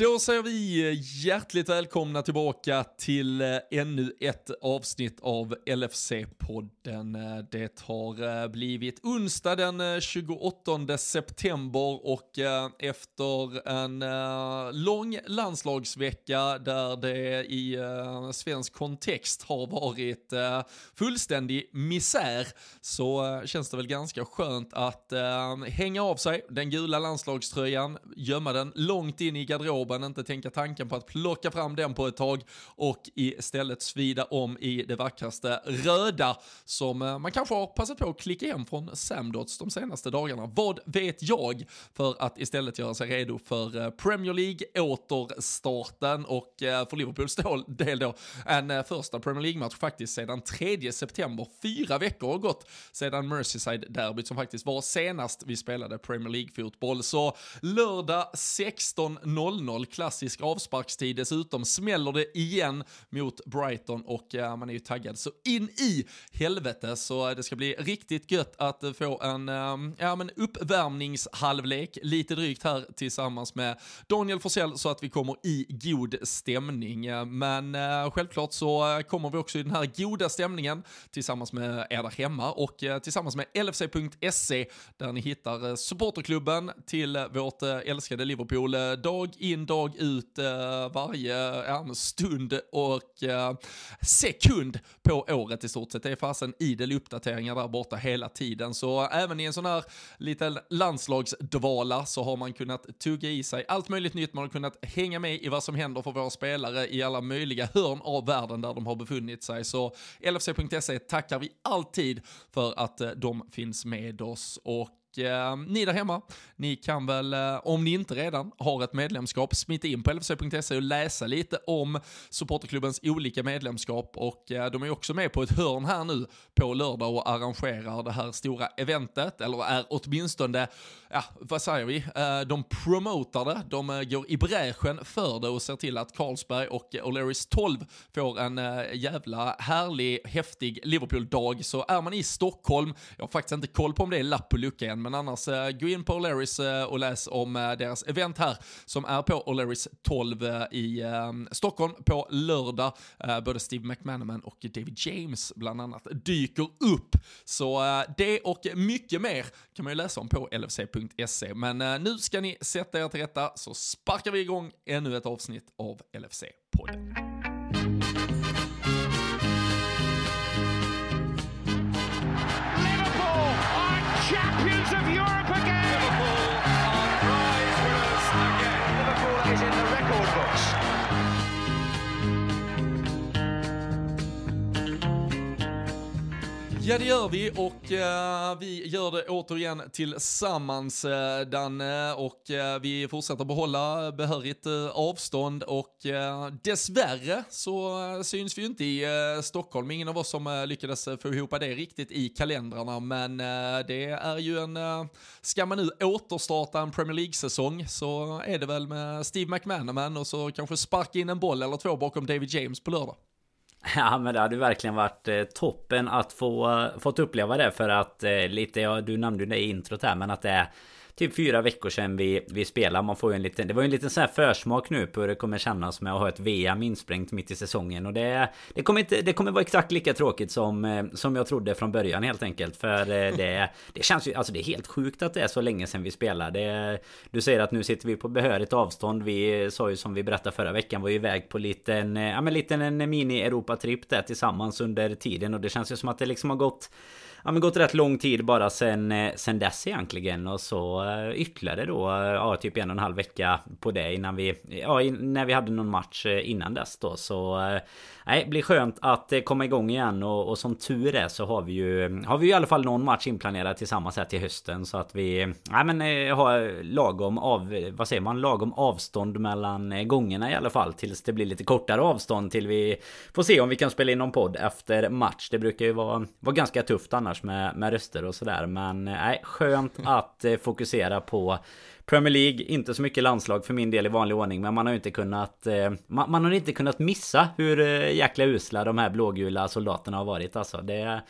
Då säger vi eh, hjärtligt välkomna tillbaka till eh, ännu ett avsnitt av LFC-podden. Eh, det har blivit onsdag den 28 september och efter en lång landslagsvecka där det i svensk kontext har varit fullständig misär så känns det väl ganska skönt att hänga av sig den gula landslagströjan, gömma den långt in i garderoben garderoben, inte tänka tanken på att plocka fram den på ett tag och istället svida om i det vackraste röda som eh, man kanske har passat på att klicka hem från Samdots de senaste dagarna. Vad vet jag? För att istället göra sig redo för eh, Premier League återstarten och eh, för Liverpools del då en första Premier League-match faktiskt sedan 3 september. Fyra veckor har gått sedan Merseyside-derbyt som faktiskt var senast vi spelade Premier League-fotboll. Så lördag 16.00 mål. klassisk avsparkstid dessutom, smäller det igen mot Brighton och eh, man är ju taggad så in i helvete så eh, det ska bli riktigt gött att eh, få en eh, ja, men uppvärmningshalvlek lite drygt här tillsammans med Daniel Forsell så att vi kommer i god stämning. Eh, men eh, självklart så kommer vi också i den här goda stämningen tillsammans med er där hemma och tillsammans med LFC.se där ni hittar supporterklubben till vårt älskade Liverpool dag in dag ut eh, varje ja, stund och eh, sekund på året i stort sett. Det är fasen idel uppdateringar där borta hela tiden. Så även i en sån här liten landslagsdvala så har man kunnat tugga i sig allt möjligt nytt. Man har kunnat hänga med i vad som händer för våra spelare i alla möjliga hörn av världen där de har befunnit sig. Så LFC.se tackar vi alltid för att eh, de finns med oss. Och eh, ni där hemma, ni kan väl, eh, om ni inte redan har ett medlemskap, smita in på lfc.se och läsa lite om supporterklubbens olika medlemskap. Och eh, de är också med på ett hörn här nu på lördag och arrangerar det här stora eventet, eller är åtminstone, ja, vad säger vi, eh, de promotar det, de eh, går i bräschen för det och ser till att Carlsberg och O'Learys 12 får en eh, jävla härlig, häftig Liverpool-dag. Så är man i Stockholm, jag har faktiskt inte koll på om det är lapp på luckan men annars eh, gå in på O'Learys eh, och läs om eh, deras event här som är på O'Learys 12 i Stockholm på lördag. både Steve McManaman och David James bland annat dyker upp. Så det och mycket mer kan man ju läsa om på lfc.se. Men nu ska ni sätta er till rätta så sparkar vi igång ännu ett avsnitt av LFC-podden. of Europe. Ja, det gör vi och uh, vi gör det återigen tillsammans, uh, Danne, och uh, vi fortsätter behålla behörigt uh, avstånd och dessvärre så syns vi ju inte i Stockholm. Ingen av oss som lyckades få ihop det riktigt i kalendrarna, men det är ju en... ska man nu återstarta en Premier League-säsong så är det väl med Steve McManaman och så kanske sparka in en boll eller två bakom David James på lördag. Ja men det hade verkligen varit eh, toppen att få eh, fått uppleva det för att eh, lite, ja du nämnde det i introt här men att det är typ fyra veckor sedan vi, vi spelade. Man får ju en liten, det var ju en liten sån här försmak nu på hur det kommer kännas med att ha ett VM insprängt mitt i säsongen. Och det, det, kommer, inte, det kommer vara exakt lika tråkigt som, eh, som jag trodde från början helt enkelt. För eh, det, det känns ju, alltså det är helt sjukt att det är så länge sedan vi spelade. Du säger att nu sitter vi på behörigt avstånd. Vi sa ju som vi berättade förra veckan var ju iväg på liten, eh, ja men liten en mini-Europa-tripp där tillsammans under tiden. Och det känns ju som att det liksom har gått ja, men gått rätt lång tid bara sen, eh, sen dess egentligen. Och så eh, ytterligare då, eh, ja typ en och en halv vecka på det innan vi, ja när vi hade någon match innan dess då. Så nej, blir skönt att komma igång igen och, och, som tur är så har vi ju Har vi ju i alla fall någon match inplanerad tillsammans här till hösten så att vi Nej men har lagom av Vad säger man? Lagom avstånd mellan gångerna i alla fall Tills det blir lite kortare avstånd till vi Får se om vi kan spela in någon podd efter match Det brukar ju vara, vara ganska tufft annars med, med röster och sådär Men nej, skönt att fokusera på Premier League, inte så mycket landslag för min del i vanlig ordning Men man har ju inte kunnat eh, man, man, har inte kunnat missa hur eh, jäkla usla de här blågula soldaterna har varit alltså det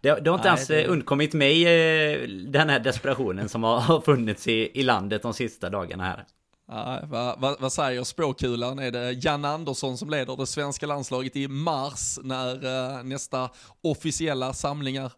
det, det har inte Nej, ens det... undkommit mig eh, den här desperationen som har funnits i, i landet de sista dagarna här. Ja, vad, vad, vad, säger spåkulan? Är det Jan Andersson som leder det svenska landslaget i mars när nästa officiella samling är?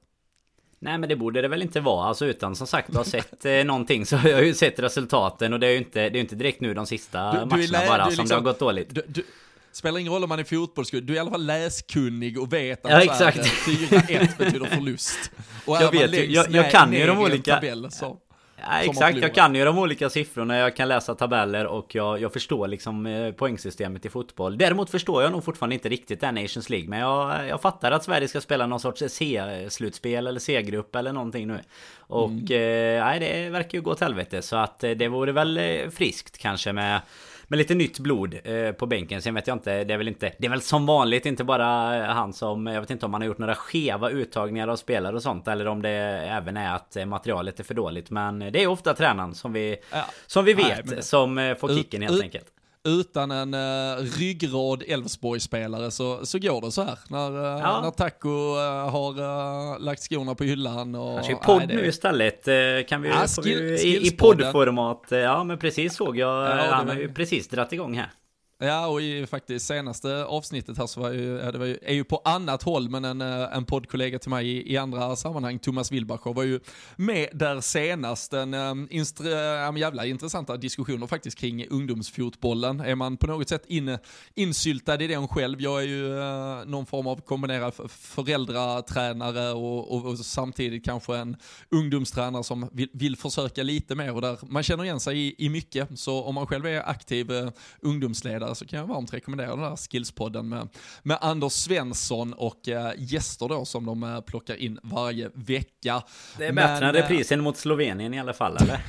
Nej men det borde det väl inte vara. Alltså utan som sagt har sett eh, någonting så har jag ju sett resultaten och det är ju inte, det är inte direkt nu de sista du, matcherna du bara som liksom, det har gått dåligt. Du, spelar ingen roll om man är fotbollskunnig, du är i alla fall läskunnig och vet att ja, exakt. 4-1 betyder förlust. Och jag vet jag, jag kan ju de olika... Tabell, så. Ja, exakt, jag kan ju de olika siffrorna, jag kan läsa tabeller och jag, jag förstår liksom eh, poängsystemet i fotboll. Däremot förstår jag nog fortfarande inte riktigt den Nations League. Men jag, jag fattar att Sverige ska spela någon sorts C-slutspel eller C-grupp eller någonting nu. Och mm. eh, nej, det verkar ju gå åt helvete. Så att eh, det vore väl eh, friskt kanske med med lite nytt blod eh, på bänken. Sen vet jag inte, det är väl inte... Det är väl som vanligt inte bara han som... Jag vet inte om han har gjort några skeva uttagningar av spelare och sånt. Eller om det även är att materialet är för dåligt. Men det är ofta tränaren som vi... Ja. Som vi vet, Nej, som eh, får kicken helt enkelt utan en uh, ryggrad Elfsborg-spelare så, så går det så här. När, uh, ja. när Taco uh, har uh, lagt skorna på hyllan. Och, Kanske podd nej, det... nu istället. kan vi, ja, skill, vi i, i poddformat. Ja men precis såg jag. Ja, han har ju precis dratt igång här. Ja, och i faktiskt senaste avsnittet här så var ju, det var ju, är ju på annat håll, men en, eh, en poddkollega till mig i, i andra sammanhang, Thomas Wilbacher, var ju med där senast. En eh, um, instre, eh, um, jävla intressanta diskussioner faktiskt kring ungdomsfotbollen. Är man på något sätt in, insyltad i den själv? Jag är ju uh, någon form av kombinerad föräldratränare och, och, och, samtidigt kanske en ungdomstränare som vill, vill försöka lite mer och där man känner igen sig i, i mycket. Så om man själv är aktiv uh, ungdomsledare där så kan jag varmt rekommendera den här Skillspodden med, med Anders Svensson och äh, gäster då som de äh, plockar in varje vecka. Det är bättre än reprisen mot Slovenien i alla fall eller?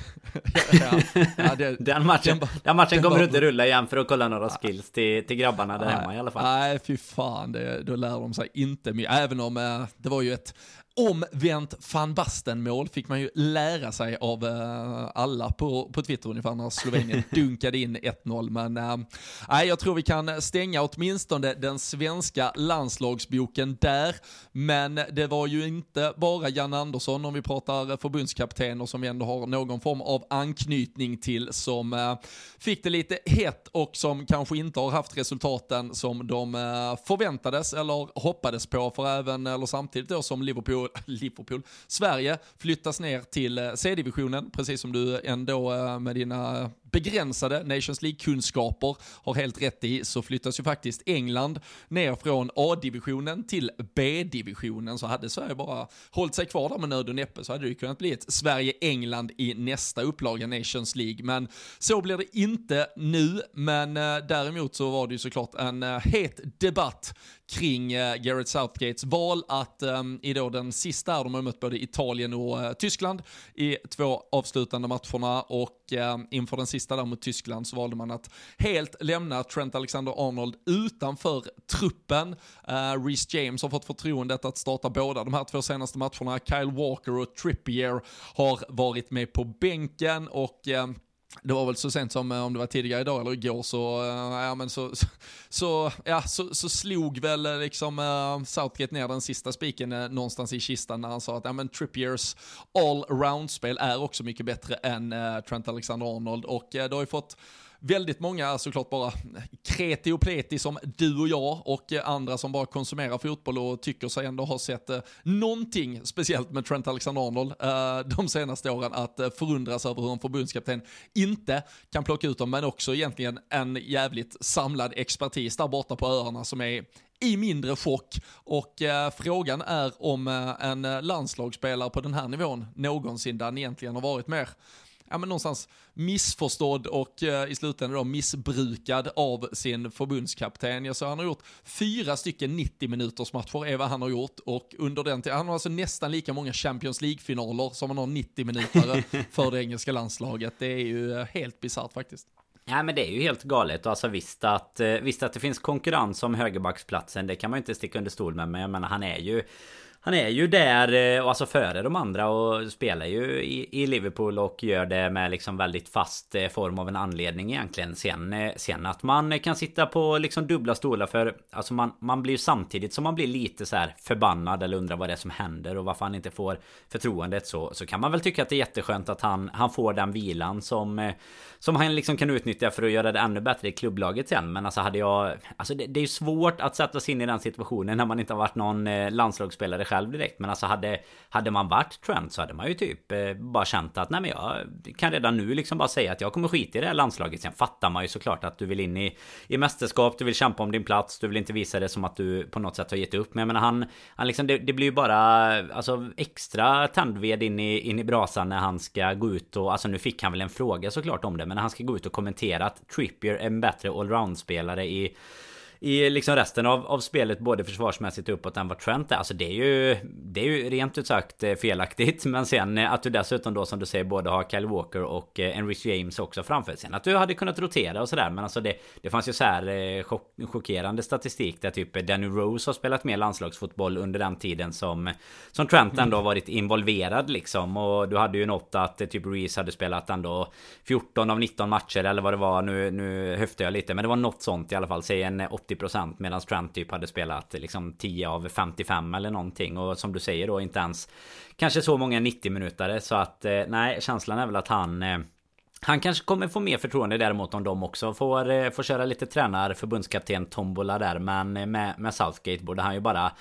ja, ja, det, den matchen, den, den matchen den kommer du inte rulla igen för att kolla några skills till, till grabbarna där hemma i alla fall. Nej, fy fan, det, då lär de sig inte mycket. Även om äh, det var ju ett omvänt van Basten-mål fick man ju lära sig av uh, alla på, på Twitter ungefär när Slovenien dunkade in 1-0. Men uh, jag tror vi kan stänga åtminstone den svenska landslagsboken där. Men det var ju inte bara Jan Andersson, om vi pratar förbundskaptener som vi ändå har någon form av anknytning till, som uh, fick det lite hett och som kanske inte har haft resultaten som de förväntades eller hoppades på. För även, eller samtidigt då som Liverpool Liverpool, Sverige flyttas ner till eh, C-divisionen, precis som du eh, ändå eh, med dina begränsade Nations League-kunskaper har helt rätt i så flyttas ju faktiskt England ner från A-divisionen till B-divisionen. Så hade Sverige bara hållit sig kvar där med nöd och näppe så hade det ju kunnat bli ett Sverige-England i nästa upplaga Nations League. Men så blir det inte nu, men eh, däremot så var det ju såklart en eh, het debatt kring eh, Gareth Garrett Southgates val att i då den sista, de har mött både Italien och Tyskland i två avslutande matcherna och inför den sista där mot Tyskland så valde man att helt lämna Trent Alexander-Arnold utanför truppen. Eh, uh, Reece James har fått förtroendet att starta båda de här två senaste matcherna. Kyle Walker och Trippier har varit med på bänken och uh, det var väl så sent som eh, om det var tidigare idag eller igår så, eh, ja, men så, så, ja, så, så slog väl eh, liksom uh, Southgate ner den sista spiken uh, någonstans i kistan när han sa att ja, men Trippiers all-round-spel är också mycket bättre än uh, Trent Alexander-Arnold. Och uh, det har ju fått väldigt många såklart bara kreti och pleti som du och jag och eh, andra som bara konsumerar fotboll och tycker sig ändå ha sett eh, någonting speciellt med Trent Alexander-Arnold eh, de senaste åren att eh, förundras över hur en förbundskapten inte kan plocka ut dem men också egentligen en jävligt samlad expertis där borta på öarna som är i mindre chock. Och eh, frågan är om eh, en eh, landslagsspelare på den här nivån någonsin där han egentligen har varit mer ja, men någonstans missförstådd och eh, i slutändan då missbrukad av sin förbundskapten. Jag sa han har gjort fyra stycken 90 minuters matcher är vad han har gjort och under den tiden, han har alltså nästan lika många Champions League-finaler som han har 90 minuter för det engelska landslaget. Det är ju eh, helt bisarrt faktiskt. Ja men det är ju helt galet. Alltså visst att, eh, visst att det finns konkurrens om högerbacksplatsen. Det kan man ju inte sticka under stol med. Men jag menar han är ju han är ju där, eh, och alltså före de andra och spelar ju i, i, Liverpool och gör det med liksom väldigt fast eh, form av en anledning egentligen. Sen, eh, sen att man kan sitta på liksom dubbla stolar för alltså man, man blir ju samtidigt som man blir lite så här förbannad eller undrar vad det är som händer och varför han inte får förtroendet så, så kan man väl tycka att det är jätteskönt att han, han får den vilan som som han liksom kan utnyttja för att göra det ännu bättre i klubblaget sen. Men alltså hade jag... Alltså det, det är ju svårt att sätta sig in i den situationen när man inte har varit någon landslagsspelare själv direkt. Men alltså hade, hade man varit Trent så hade man ju typ eh, bara känt att nej men jag kan redan nu liksom bara säga att jag kommer skita i det här landslaget. Sen fattar man ju såklart att du vill in i, i mästerskap, du vill kämpa om din plats, du vill inte visa det som att du på något sätt har gett upp. Men jag menar han, han liksom, det, det blir ju bara alltså extra tändved in i, in i brasan när han ska gå ut och alltså nu fick han väl en fråga såklart om det. Men när han ska gå ut och kommentera att Trippier är en bättre allround-spelare i i liksom resten av, av spelet både försvarsmässigt uppåt än vad Trent är. Alltså det är ju Det är ju rent ut sagt eh, felaktigt. Men sen eh, att du dessutom då som du säger både har Kyle Walker och eh, Enrich James också framför sig. Att du hade kunnat rotera och sådär. Men alltså det, det fanns ju så här chock, chockerande statistik där typ Danny Rose har spelat mer landslagsfotboll under den tiden som Som Trent ändå har varit involverad liksom. Och du hade ju något att typ Reese hade spelat ändå 14 av 19 matcher eller vad det var. Nu, nu höftar jag lite. Men det var något sånt i alla fall. Säg en 80% medan Trent typ hade spelat liksom 10 av 55 eller någonting. Och som du säger då inte ens kanske så många 90 minuter Så att eh, nej, känslan är väl att han eh, han kanske kommer få mer förtroende däremot om de också får, eh, får köra lite tränar förbundskapten Tombola där Men med, med Southgate borde han ju bara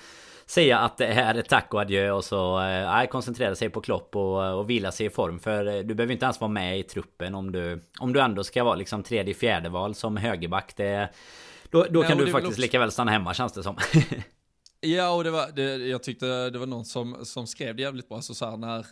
säga att det är tack och adjö och så eh, koncentrera sig på Klopp och, och vila sig i form. För du behöver inte ens vara med i truppen om du, om du ändå ska vara liksom tredje fjärde val som högerback. Det, då, då Nej, kan du faktiskt också... lika väl stanna hemma känns det som. Ja, och det var, det, jag tyckte det var någon som, som skrev det jävligt bra, så, så här, när,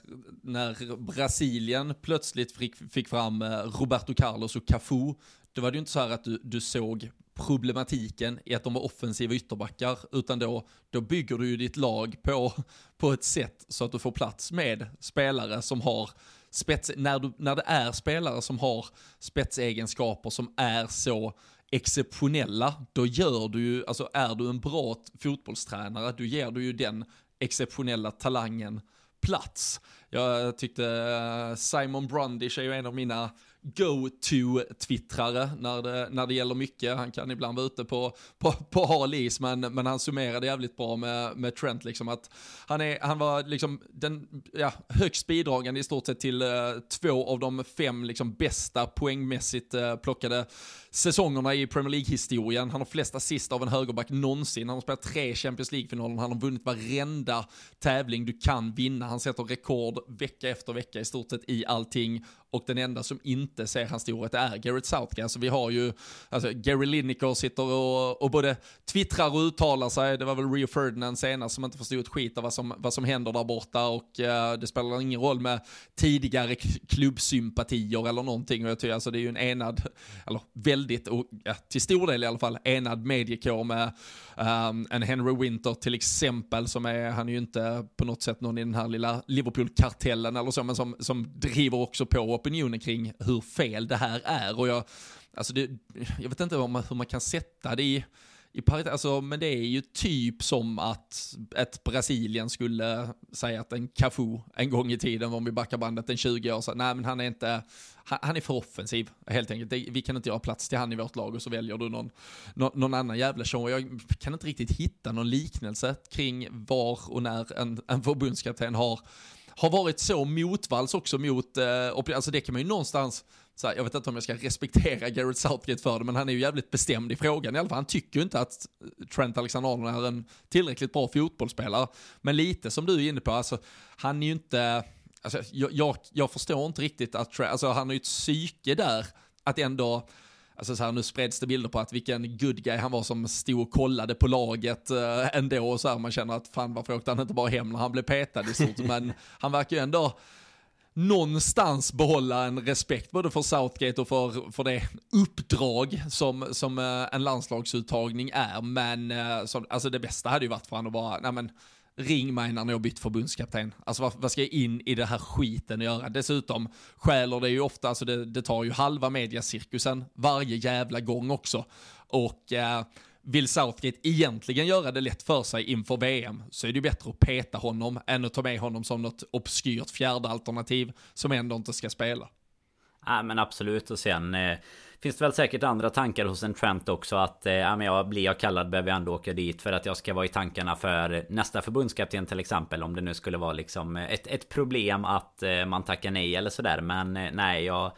när Brasilien plötsligt fick, fick fram eh, Roberto Carlos och Cafu, det var det ju inte så här att du, du såg problematiken i att de var offensiva ytterbackar, utan då, då bygger du ju ditt lag på, på ett sätt så att du får plats med spelare som har spets, när, du, när det är spelare som har spetsegenskaper som är så exceptionella, då gör du ju, alltså är du en bra fotbollstränare, då ger du ju den exceptionella talangen plats. Jag tyckte eh, Simon Brundish är ju en av mina go-to-twittrare när det, när det gäller mycket. Han kan ibland vara ute på, på, på hal is, men, men han summerade jävligt bra med, med Trent. Liksom, att han, är, han var liksom den ja, högst bidragande i stort sett till uh, två av de fem liksom, bästa poängmässigt uh, plockade säsongerna i Premier League-historien. Han har flest assist av en högerback någonsin. Han har spelat tre Champions League-finaler. Han har vunnit varenda tävling du kan vinna. Han sätter rekord vecka efter vecka i stort sett i allting och den enda som inte ser hans storhet är Garrett Southgate. Så vi har ju, alltså Gary Lineker sitter och, och både twittrar och uttalar sig, det var väl Rio Ferdinand senast som inte förstod ett skit av vad som, vad som händer där borta. Och eh, det spelar ingen roll med tidigare klubbsympatier eller någonting. Och jag tycker alltså det är ju en enad, eller väldigt, och, ja, till stor del i alla fall, enad mediekår med um, en Henry Winter till exempel som är, han är ju inte på något sätt någon i den här lilla Liverpool-kartellen eller så, men som, som driver också på opinionen kring hur fel det här är. Och jag, alltså det, jag vet inte hur man, hur man kan sätta det i, i paritet, alltså, men det är ju typ som att ett Brasilien skulle säga att en Cafu en gång i tiden, om vi backar bandet en 20 år sedan, nej men han är inte, han, han är för offensiv helt enkelt. Det, vi kan inte göra plats till han i vårt lag och så väljer du någon, någon, någon annan jävla show. Jag kan inte riktigt hitta någon liknelse kring var och när en, en förbundskapten har har varit så motvalls också mot, eh, alltså det kan man ju någonstans, så här, jag vet inte om jag ska respektera Garrett Southgate för det, men han är ju jävligt bestämd i frågan i alla fall. Han tycker ju inte att Trent Alexander-Arnold är en tillräckligt bra fotbollsspelare. Men lite som du är inne på, alltså, han är ju inte, alltså, jag, jag, jag förstår inte riktigt att, alltså, han har ju ett psyke där, att ändå, Alltså så här, nu spreds det bilder på att vilken good guy han var som stod och kollade på laget äh, ändå. Och så här, man känner att fan varför åkte han inte bara hem när han blev petad i stort, men han verkar ju ändå någonstans behålla en respekt både för Southgate och för, för det uppdrag som, som äh, en landslagsuttagning är, men äh, så, alltså det bästa hade ju varit för honom att bara, nej men ring mig när ni har bytt förbundskapten. Alltså vad, vad, ska jag in i det här skiten och göra? Dessutom skäller det ju ofta, alltså det, det tar ju halva mediacirkusen varje jävla gång också. Och eh, vill Southgate egentligen göra det lätt för sig inför VM så är det ju bättre att peta honom än att ta med honom som något obskyrt fjärde alternativ som ändå inte ska spela. Ja men absolut och sen eh, Finns det väl säkert andra tankar hos en Trent också att eh, ja, men jag blir jag kallad behöver jag ändå åka dit för att jag ska vara i tankarna för nästa förbundskapten till exempel om det nu skulle vara liksom eh, ett, ett problem att eh, man tackar nej eller sådär. Men eh, nej jag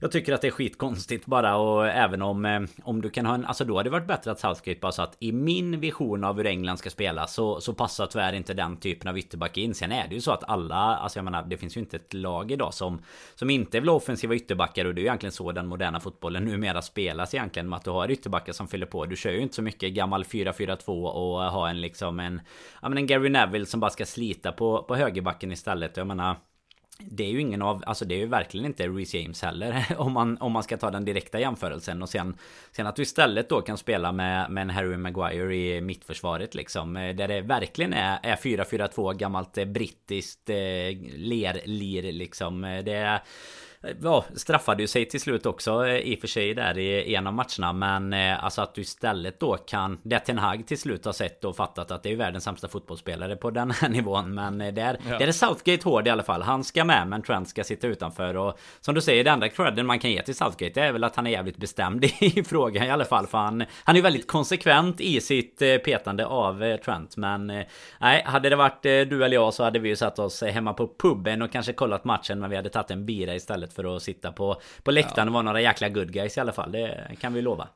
jag tycker att det är skitkonstigt bara och även om eh, Om du kan ha en Alltså då hade det varit bättre att Southgate bara satt att I min vision av hur England ska spela Så, så passar tyvärr inte den typen av ytterback in. Sen är det ju så att alla Alltså jag menar det finns ju inte ett lag idag som Som inte vill ha offensiva ytterbackar och det är ju egentligen så den moderna fotbollen numera spelas egentligen med att du har ytterbackar som fyller på. Du kör ju inte så mycket gammal 4-4-2 och ha en liksom en Ja men en Gary Neville som bara ska slita på, på högerbacken istället. Jag menar det är ju ingen av, alltså det är ju verkligen inte Reece James heller om man, om man ska ta den direkta jämförelsen. Och sen Sen att du istället då kan spela med, med en Harry Maguire i mittförsvaret liksom eh, Där det verkligen är, är 4-4-2 gammalt eh, brittiskt eh, ler-lir liksom. Eh, det är Ja, straffade ju sig till slut också eh, i och för sig där i en av matcherna Men eh, alltså att du istället då kan Det Ten Hag till slut har sett och fattat att det är världens sämsta fotbollsspelare på den här nivån Men eh, där, ja. där är Southgate hård i alla fall Han ska med men Trent ska sitta utanför och Som du säger det enda credden man kan ge till Southgate är väl att han är jävligt bestämd i frågan i alla fall För han, han är väldigt konsekvent i sitt petande av Trent Men nej, hade det varit du eller jag så hade vi ju satt oss hemma på puben och kanske kollat matchen Men vi hade tagit en bira istället istället för att sitta på, på läktaren och vara några jäkla good guys i alla fall. Det kan vi lova.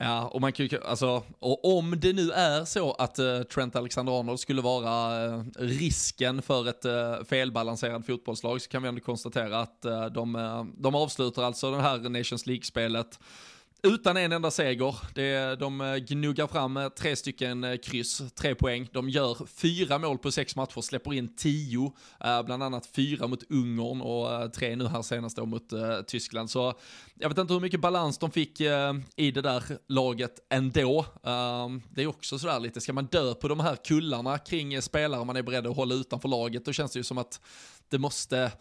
Ja, och man kan ju, alltså, och om det nu är så att uh, Trent Alexander-Arnold skulle vara uh, risken för ett uh, felbalanserat fotbollslag så kan vi ändå konstatera att de, de avslutar alltså det här Nations League-spelet utan en enda seger. Det, de eh, gnuggar fram eh, tre stycken eh, kryss, tre poäng. De gör fyra mål på sex matcher, släpper in tio, bland annat fyra mot Ungern och tre nu här senast då mot Tyskland. Så jag vet inte hur mycket balans de fick i det där laget ändå. Ehm, det är också sådär lite, ska man dö på de här kullarna kring spelare man är beredd att hålla utanför laget, då känns det ju som att det måste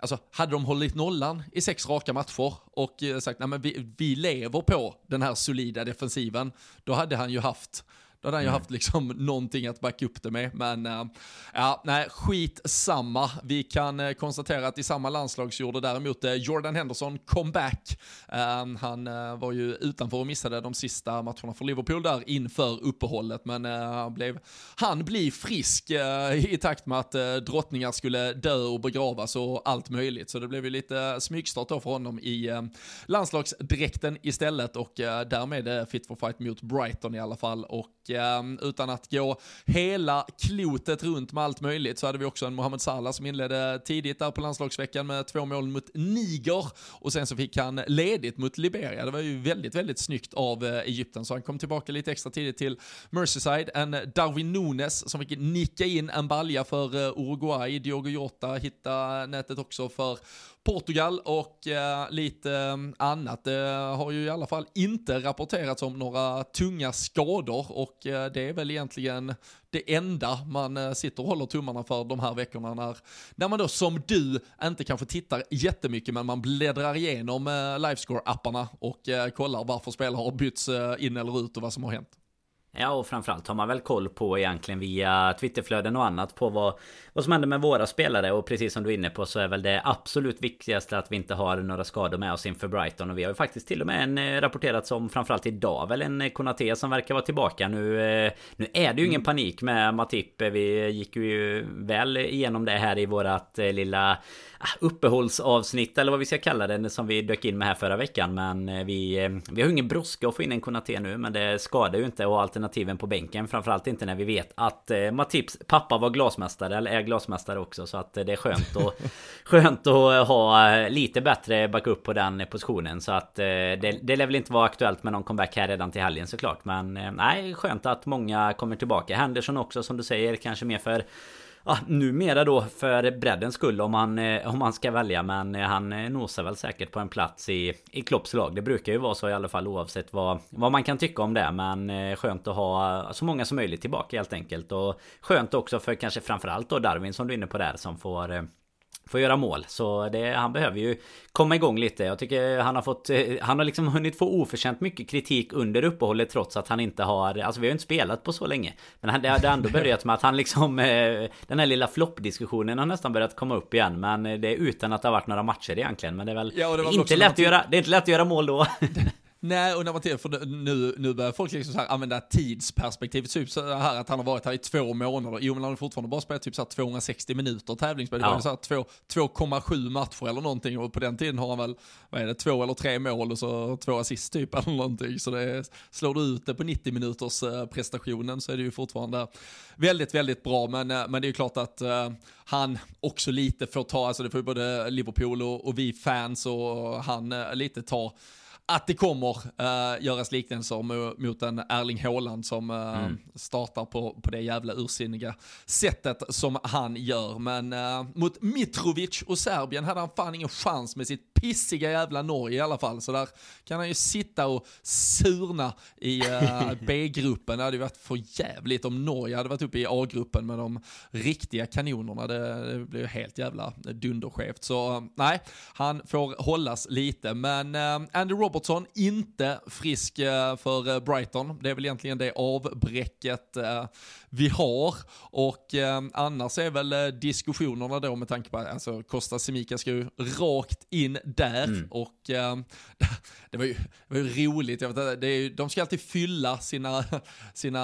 Alltså, hade de hållit nollan i sex raka matcher och eh, sagt, nej men vi, vi lever på den här solida defensiven, då hade han ju haft då hade han ju mm. haft liksom någonting att backa upp det med. Men äh, ja, nej, skit samma. Vi kan äh, konstatera att i samma landslag så gjorde däremot äh, Jordan Henderson comeback. Ehm, han var ju utanför och missade de sista matcherna för Liverpool där inför uppehållet. Men blev, han blir frisk i takt med att drottningar skulle dö och begravas och allt möjligt. Så det blev ju lite smygstart då för honom i landslagsdräkten istället och därmed fit for fight mot Brighton i alla fall. Och Eh, utan att gå hela klotet runt med allt möjligt så hade vi också en Mohamed Salah som inledde tidigt där på landslagsveckan med två mål mot Niger och sen så fick han ledigt mot Liberia. Det var ju väldigt, väldigt snyggt av eh, Egypten så han kom tillbaka lite extra tidigt till Merseyside. En Darwin Nunes som fick nicka in en balja för eh, Uruguay. Diogo Jota hittade nätet också för Portugal och eh, lite eh, annat. Det har ju i alla fall inte rapporterats om några tunga skador och eh, det är väl egentligen det enda man eh, sitter och håller tummarna för de här veckorna när, när man då som du inte kanske tittar jättemycket men man bläddrar igenom eh, Livescore-apparna och eh, kollar varför spelare har bytts eh, in eller ut och vad som har hänt. Ja och framförallt har man väl koll på egentligen via Twitterflöden och annat på vad, vad som händer med våra spelare. Och precis som du är inne på så är väl det absolut viktigaste att vi inte har några skador med oss inför Brighton. Och vi har ju faktiskt till och med en eh, rapporterat som framförallt idag väl en Konate som verkar vara tillbaka. Nu eh, Nu är det ju ingen mm. panik med Matip. Vi gick ju väl igenom det här i vårat eh, lilla Ah, uppehållsavsnitt eller vad vi ska kalla det som vi dök in med här förra veckan. Men eh, vi, eh, vi har ingen brådska att få in en Konate nu men det skadar ju inte. Att ha alternativen på bänken. Framförallt inte när vi vet att eh, Matips pappa var glasmästare eller är glasmästare också. Så att det är skönt att, skönt att ha lite bättre backup på den positionen. Så att det, det lär väl inte vara aktuellt med någon comeback här redan till helgen såklart. Men nej, skönt att många kommer tillbaka. Henderson också som du säger kanske mer för ja, numera då för breddens skull om man, eh, om man ska välja. Men eh, han eh, nosar väl säkert på en plats i, i Klopps lag. Det brukar ju vara så i alla fall oavsett vad, vad man kan tycka om det. Men skönt att ha så många som möjligt tillbaka helt enkelt. Och skönt också för kanske framförallt då Darwin som du är inne på där som får Får göra mål. Så det, han behöver ju komma igång lite. Jag tycker han har fått... Eh, han har liksom hunnit få oförtjänt mycket kritik under uppehållet trots att han inte har... Alltså vi har ju inte spelat på så länge. Men det har ändå börjat med att han liksom... Eh, den här lilla floppdiskussionen har nästan börjat komma upp igen. Men det är utan att det har varit några matcher egentligen. Men det är väl ja, det inte lätt att göra... Det är inte lätt att göra mål då. Nej, och när man tittar, för nu, nu börjar folk liksom så här använda tidsperspektivet, typ så här att han har varit här i två månader. Jo, men han har fortfarande bara spelat typ så här 260 minuter tävlingsspel. Ja. Det var 2,7 matcher eller någonting och på den tiden har han väl, vad är det, två eller tre mål och så två assist typ eller någonting. Så det slår du ut det på 90 minuters eh, prestationen så är det ju fortfarande väldigt, väldigt bra. Men, eh, men det är ju klart att uh, han också lite får ta, alltså det får ju både Liverpool och, och vi fans och han uh, lite ta att det kommer uh, göras liknelser mot en Erling Haaland som uh, mm. startar på, på det jävla ursinniga sättet som han gör. Men uh, mot Mitrovic och Serbien hade han fan ingen chans med sitt pissiga jävla Norge i alla fall. Så där kan han ju sitta och surna i uh, B-gruppen. Det hade ju varit för jävligt om Norge hade varit uppe i A-gruppen med de riktiga kanonerna. Det, det blir ju helt jävla dunderskevt. Så uh, nej, han får hållas lite. Men uh, Andy Robertson, inte frisk för Brighton. Det är väl egentligen det avbräcket vi har. Och eh, annars är väl eh, diskussionerna då med tanke på att alltså, Costa Simica ska ju rakt in där. Mm. Och eh, det, var ju, det var ju roligt, jag vet, det är, de ska alltid fylla sina, sina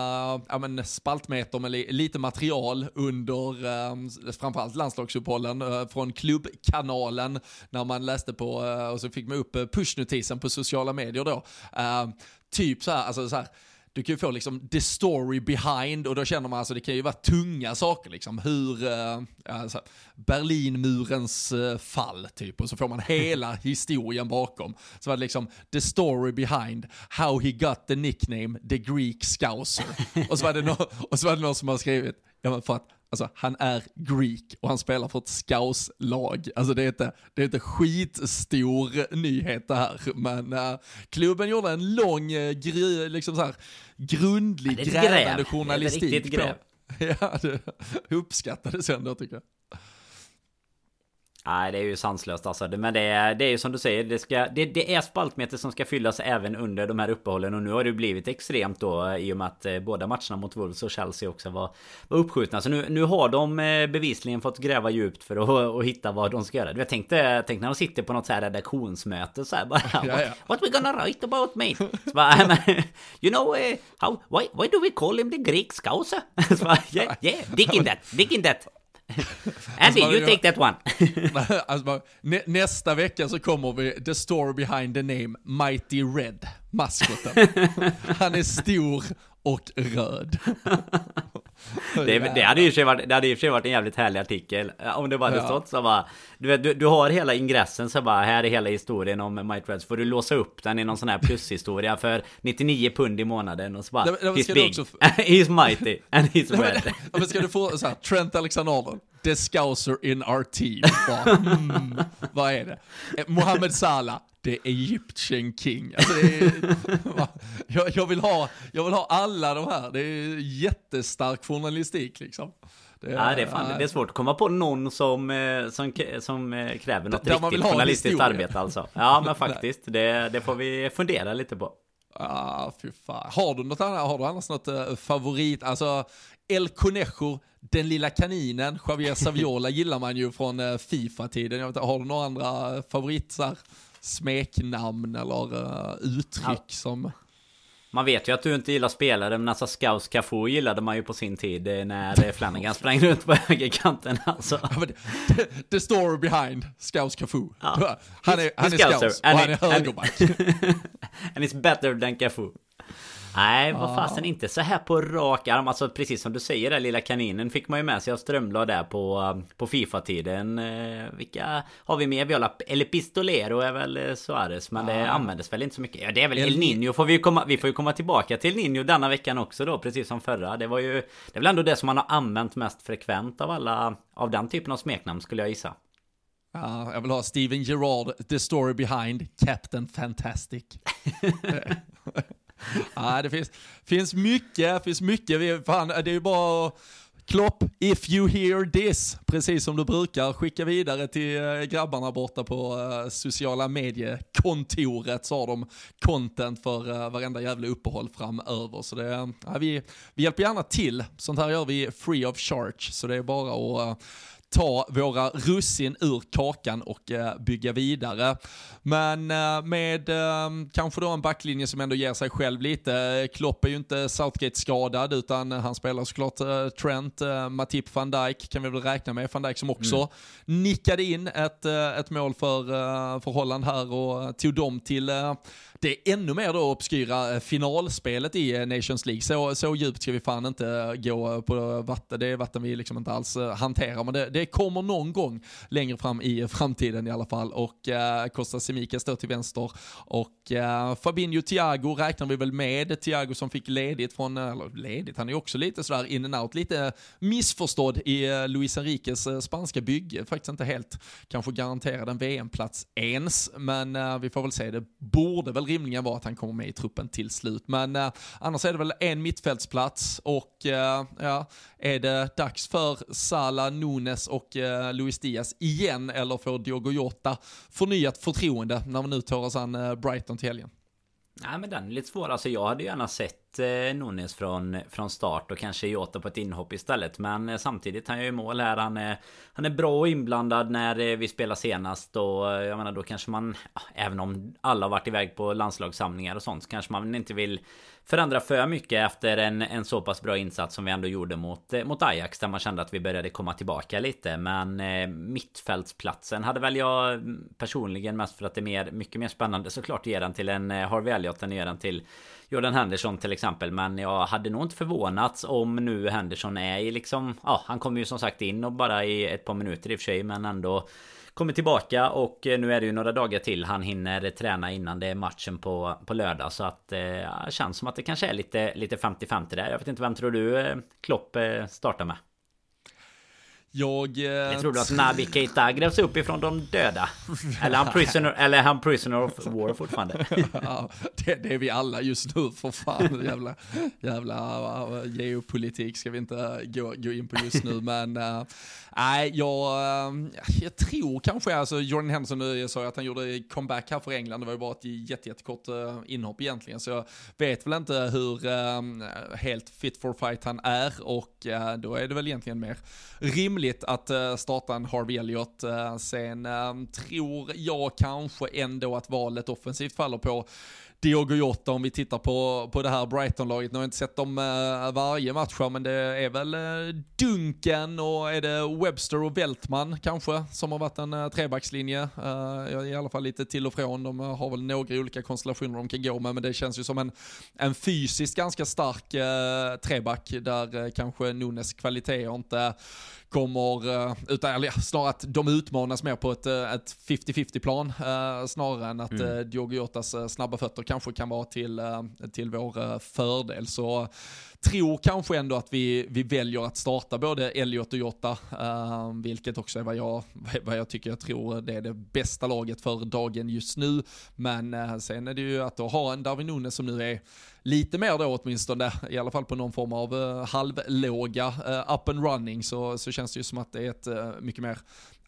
ja, men, spaltmeter med lite material under eh, framförallt landslagsuppehållen eh, från klubbkanalen när man läste på eh, och så fick man upp pushnotisen på sociala medier då. Eh, typ så här, alltså så här du kan ju få liksom the story behind och då känner man alltså det kan ju vara tunga saker liksom. Hur, uh, alltså, Berlinmurens uh, fall typ och så får man hela historien bakom. Så var det liksom the story behind how he got the nickname the Greek Scouser. och, så var det no och så var det någon som har skrivit, ja men för att Alltså han är Greek och han spelar för ett scouts-lag. Alltså det är inte, det är inte skitstor nyhet det här. Men uh, klubben gjorde en lång, uh, gry, liksom så här, grundlig, ja, grävande gräv. journalistik. Det är gräv. ja, det uppskattades ändå tycker jag. Nej det är ju sanslöst alltså. Men det är, det är ju som du säger. Det, ska, det, det är spaltmeter som ska fyllas även under de här uppehållen. Och nu har det blivit extremt då. I och med att eh, båda matcherna mot Wolves och Chelsea också var, var uppskjutna. Så nu, nu har de eh, bevisligen fått gräva djupt för att och hitta vad de ska göra. Jag tänkte, tänk när de sitter på något så här redaktionsmöte så här bara. Ja, ja. What, we gonna write about mate? Så bara, you know uh, how, why, why do we call him the Greek scouser? Yeah, yeah, dig in that, dig in that. Andy, alltså, you take that one. alltså, nä nästa vecka så kommer vi, the story behind the name, Mighty Red, maskoten. Han är stor och röd. Det, det, hade ju för varit, det hade för sig varit en jävligt härlig artikel. Om det bara hade ja. stått så bara... Du, vet, du, du har hela ingressen så bara, här är hela historien om Mike Reds. Får du låsa upp den i någon sån här plushistoria för 99 pund i månaden och så bara... Det, he's big, också... he's mighty and he's red. Men, men ska du få så här, Trent Alexander-Arnold, the scouser in our team. Bara, mm, vad är det? Eh, Mohammed Salah, the Egyptian King. Alltså är, jag, jag, vill ha, jag vill ha alla de här, det är jättestark journalistik liksom. Det är, ja, det, är fan, det är svårt att komma på någon som, eh, som, som eh, kräver något riktigt journalistiskt arbete alltså. Ja men faktiskt, det, det får vi fundera lite på. Ah, fy fan. Har du något annat, har du annars något uh, favorit, alltså El Conejo, den lilla kaninen, Javier Saviola gillar man ju från uh, Fifa-tiden. Har du några andra favorit så här, smeknamn eller uh, uttryck ja. som... Man vet ju att du inte gillar spelare, men alltså Scouse Cafu gillade man ju på sin tid eh, när Flanagan sprang runt på högerkanten alltså. Ja, the, the story behind Scouse Cafu. Ja. Han är, han är Scouse och han är högerback. And it's better than Cafu. Nej, vad fasen inte så här på rak arm. Alltså precis som du säger där lilla kaninen fick man ju med sig av Strömblad där på, på Fifa-tiden. Eh, vilka har vi mer? Vi har El Pistolero är väl eh, Suarez. Men det användes väl inte så mycket. Ja det är väl El Nino får vi ju komma, vi får ju komma tillbaka till Nino denna veckan också då. Precis som förra. Det var ju, det är väl ändå det som man har använt mest frekvent av alla, av den typen av smeknamn skulle jag gissa. Ja, jag vill ha Steven Gerrard, the story behind Captain Fantastic. ja, det finns, finns mycket, finns mycket. Vi, fan, det är ju bara Klopp, if you hear this, precis som du brukar, skicka vidare till eh, grabbarna borta på uh, sociala mediekontoret så har de content för uh, varenda jävla uppehåll framöver. Så det, uh, vi, vi hjälper gärna till, sånt här gör vi free of charge, så det är bara att uh, ta våra russin ur kakan och eh, bygga vidare. Men eh, med eh, kanske då en backlinje som ändå ger sig själv lite. Klopp är ju inte Southgate skadad utan han spelar såklart Trent, Matip van Dijk kan vi väl räkna med. Van Dijk som också mm. nickade in ett, ett mål för, för Holland här och tog dem till det ännu mer då obskyra eh, finalspelet i eh, Nations League. Så, så djupt ska vi fan inte eh, gå på vatten. Det är vatten vi liksom inte alls hanterar. Men det, det kommer någon gång längre fram i framtiden i alla fall. Och eh, Costa Simica står till vänster. Och eh, Fabinho Thiago räknar vi väl med. Thiago som fick ledigt från, eller ledigt, han är också lite sådär in and out, lite missförstådd i eh, Luis Enriques eh, spanska bygge. Faktiskt inte helt kanske garanterad en VM-plats ens, men eh, vi får väl se. Det borde väl rimligen vara att han kommer med i truppen till slut. Men eh, annars är det väl en mittfältsplats och eh, ja, är det dags för Sala, Nunes och eh, Luis Diaz igen eller får Diogo Jota förnyat förtroende när vi nu tar oss an eh, Brighton till helgen? Nej men den är lite svår. Alltså jag hade gärna sett eh, Nunes från, från start och kanske Jota på ett inhopp istället. Men eh, samtidigt, han gör ju mål här. Han är, han är bra och inblandad när eh, vi spelar senast. Och eh, jag menar då kanske man, även om alla har varit iväg på landslagssamlingar och sånt, så kanske man inte vill förändra för mycket efter en, en så pass bra insats som vi ändå gjorde mot, eh, mot Ajax. Där man kände att vi började komma tillbaka lite. Men eh, mittfältsplatsen hade väl jag personligen mest för att det är mer, mycket mer spännande såklart att ge den till en eh, Harvey Elliot än att ge den till Jordan Henderson till exempel. Men jag hade nog inte förvånats om nu Henderson är i liksom... Ja, han kommer ju som sagt in och bara i ett par minuter i och för sig. Men ändå kommer tillbaka och eh, nu är det ju några dagar till han hinner träna innan det är matchen på, på lördag. Så att det eh, känns som att det kanske är lite, lite 50-50 där. Jag vet inte, vem tror du eh, Klopp eh, startar med? Jag... Eh, jag tror du att Nabi Keita grävs upp ifrån de döda? Eller han prisoner, eller han prisoner of war fortfarande? ja, det, det, är vi alla just nu för fan. Jävla, jävla uh, geopolitik ska vi inte gå, gå in på just nu. Men uh, nej, jag, ehm, jag tror kanske, alltså Jordan Henderson, jag sa att han gjorde comeback här för England. Det var ju bara ett jättekort eh, inhopp egentligen. Så jag vet väl inte hur ehm, helt fit for fight han är. Och eh, då är det väl egentligen mer rimligt att eh, starta en Harvey Elliott. Sen ehm, tror jag kanske ändå att valet offensivt faller på Diogo Jota om vi tittar på, på det här Brighton-laget. Nu har jag inte sett dem uh, varje match men det är väl uh, Duncan och är det Webster och Weltman kanske som har varit en uh, trebackslinje. I alla fall lite till och från. De har väl några olika konstellationer de kan gå med men det känns ju som en, en fysiskt ganska stark treback där kanske Nunes kvaliteter inte kommer, eh, utan eller, snarare att de utmanas mer på ett, eh, ett 50-50 plan eh, snarare än att mm. Diogo Jotas snabba fötter kanske kan vara till, eh, till vår eh, fördel. Så tror kanske ändå att vi, vi väljer att starta både Elliot och Jota, uh, vilket också är vad jag, vad jag tycker jag tror det är det bästa laget för dagen just nu. Men uh, sen är det ju att ha en Darwin Nunes som nu är lite mer då åtminstone, i alla fall på någon form av uh, halvlåga uh, up and running, så, så känns det ju som att det är ett uh, mycket mer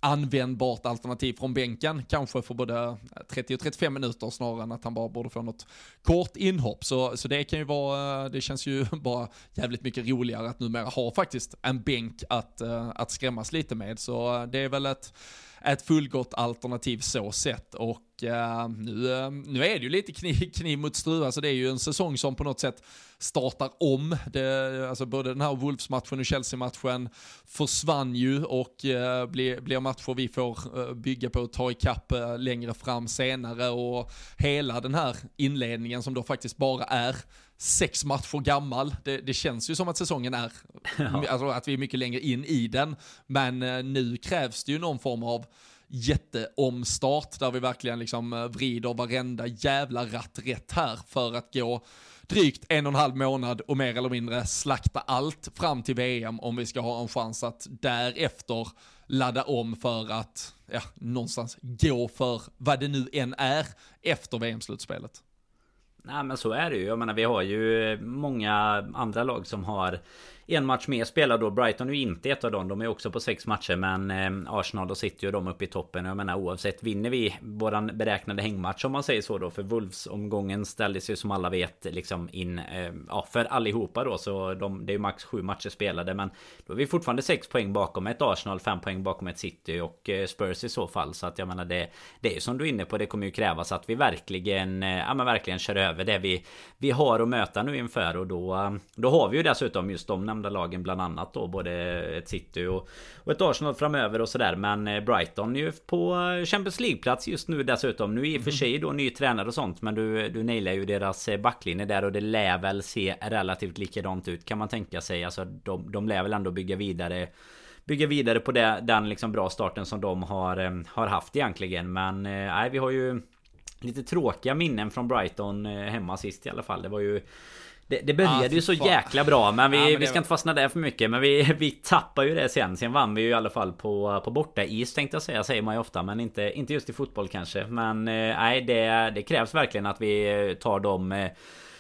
användbart alternativ från bänken, kanske för både 30 och 35 minuter snarare än att han bara borde få något kort inhopp. Så, så det kan ju vara, eh, det känns ju bara jävligt mycket roligare att numera ha faktiskt en bänk att, eh, att skrämmas lite med. Så eh, det är väl ett ett fullgott alternativ så sett. Och uh, nu, uh, nu är det ju lite kniv, kniv mot struva, så det är ju en säsong som på något sätt startar om. Det, alltså både den här Wolves-matchen och Chelsea-matchen försvann ju och uh, blir, blir matcher vi får bygga på och ta ikapp längre fram senare. Och hela den här inledningen som då faktiskt bara är sex matcher gammal. Det, det, känns ju som att säsongen är, ja. alltså att vi är mycket längre in i den. Men eh, nu krävs det ju någon form av jätteomstart där vi verkligen liksom eh, vrider varenda jävla ratt rätt här för att gå drygt en och en halv månad och mer eller mindre slakta allt fram till VM om vi ska ha en chans att därefter ladda om för att ja, någonstans gå för vad det nu än är efter VM-slutspelet. Nej men så är det ju. Jag menar vi har ju många andra lag som har en match mer spelad då. Brighton är ju inte ett av dem. De är också på sex matcher. Men eh, Arsenal och City och de uppe i toppen. Jag menar oavsett vinner vi våran beräknade hängmatch om man säger så då. För Wolves-omgången ställdes ju som alla vet liksom in eh, ja, för allihopa då. Så de, det är ju max sju matcher spelade. Men då är vi fortfarande sex poäng bakom ett Arsenal, fem poäng bakom ett City och eh, Spurs i så fall. Så att jag menar det, det är som du är inne på. Det kommer ju krävas att vi verkligen, eh, ja men verkligen kör över det vi, vi har att möta nu inför. Och då, eh, då har vi ju dessutom just de nämnda lagen bland annat då. Både ett City och, och ett Arsenal framöver och sådär. Men eh, Brighton ju på Champions League-plats just nu dessutom. Nu i och för mm. sig då ny tränare och sånt. Men du, du nailar ju deras backlinje där och det lär väl se relativt likadant ut kan man tänka sig. Alltså de, de lär väl ändå bygga vidare bygga vidare på det, den liksom bra starten som de har, eh, har haft egentligen. Men eh, nej, vi har ju lite tråkiga minnen från Brighton eh, hemma sist i alla fall. Det var ju det, det började ah, ju så fan. jäkla bra men vi, ja, men vi ska inte fastna där för mycket Men vi, vi tappar ju det sen Sen vann vi ju i alla fall på, på borta is tänkte jag säga Säger man ju ofta men inte, inte just i fotboll kanske Men nej det, det krävs verkligen att vi tar dem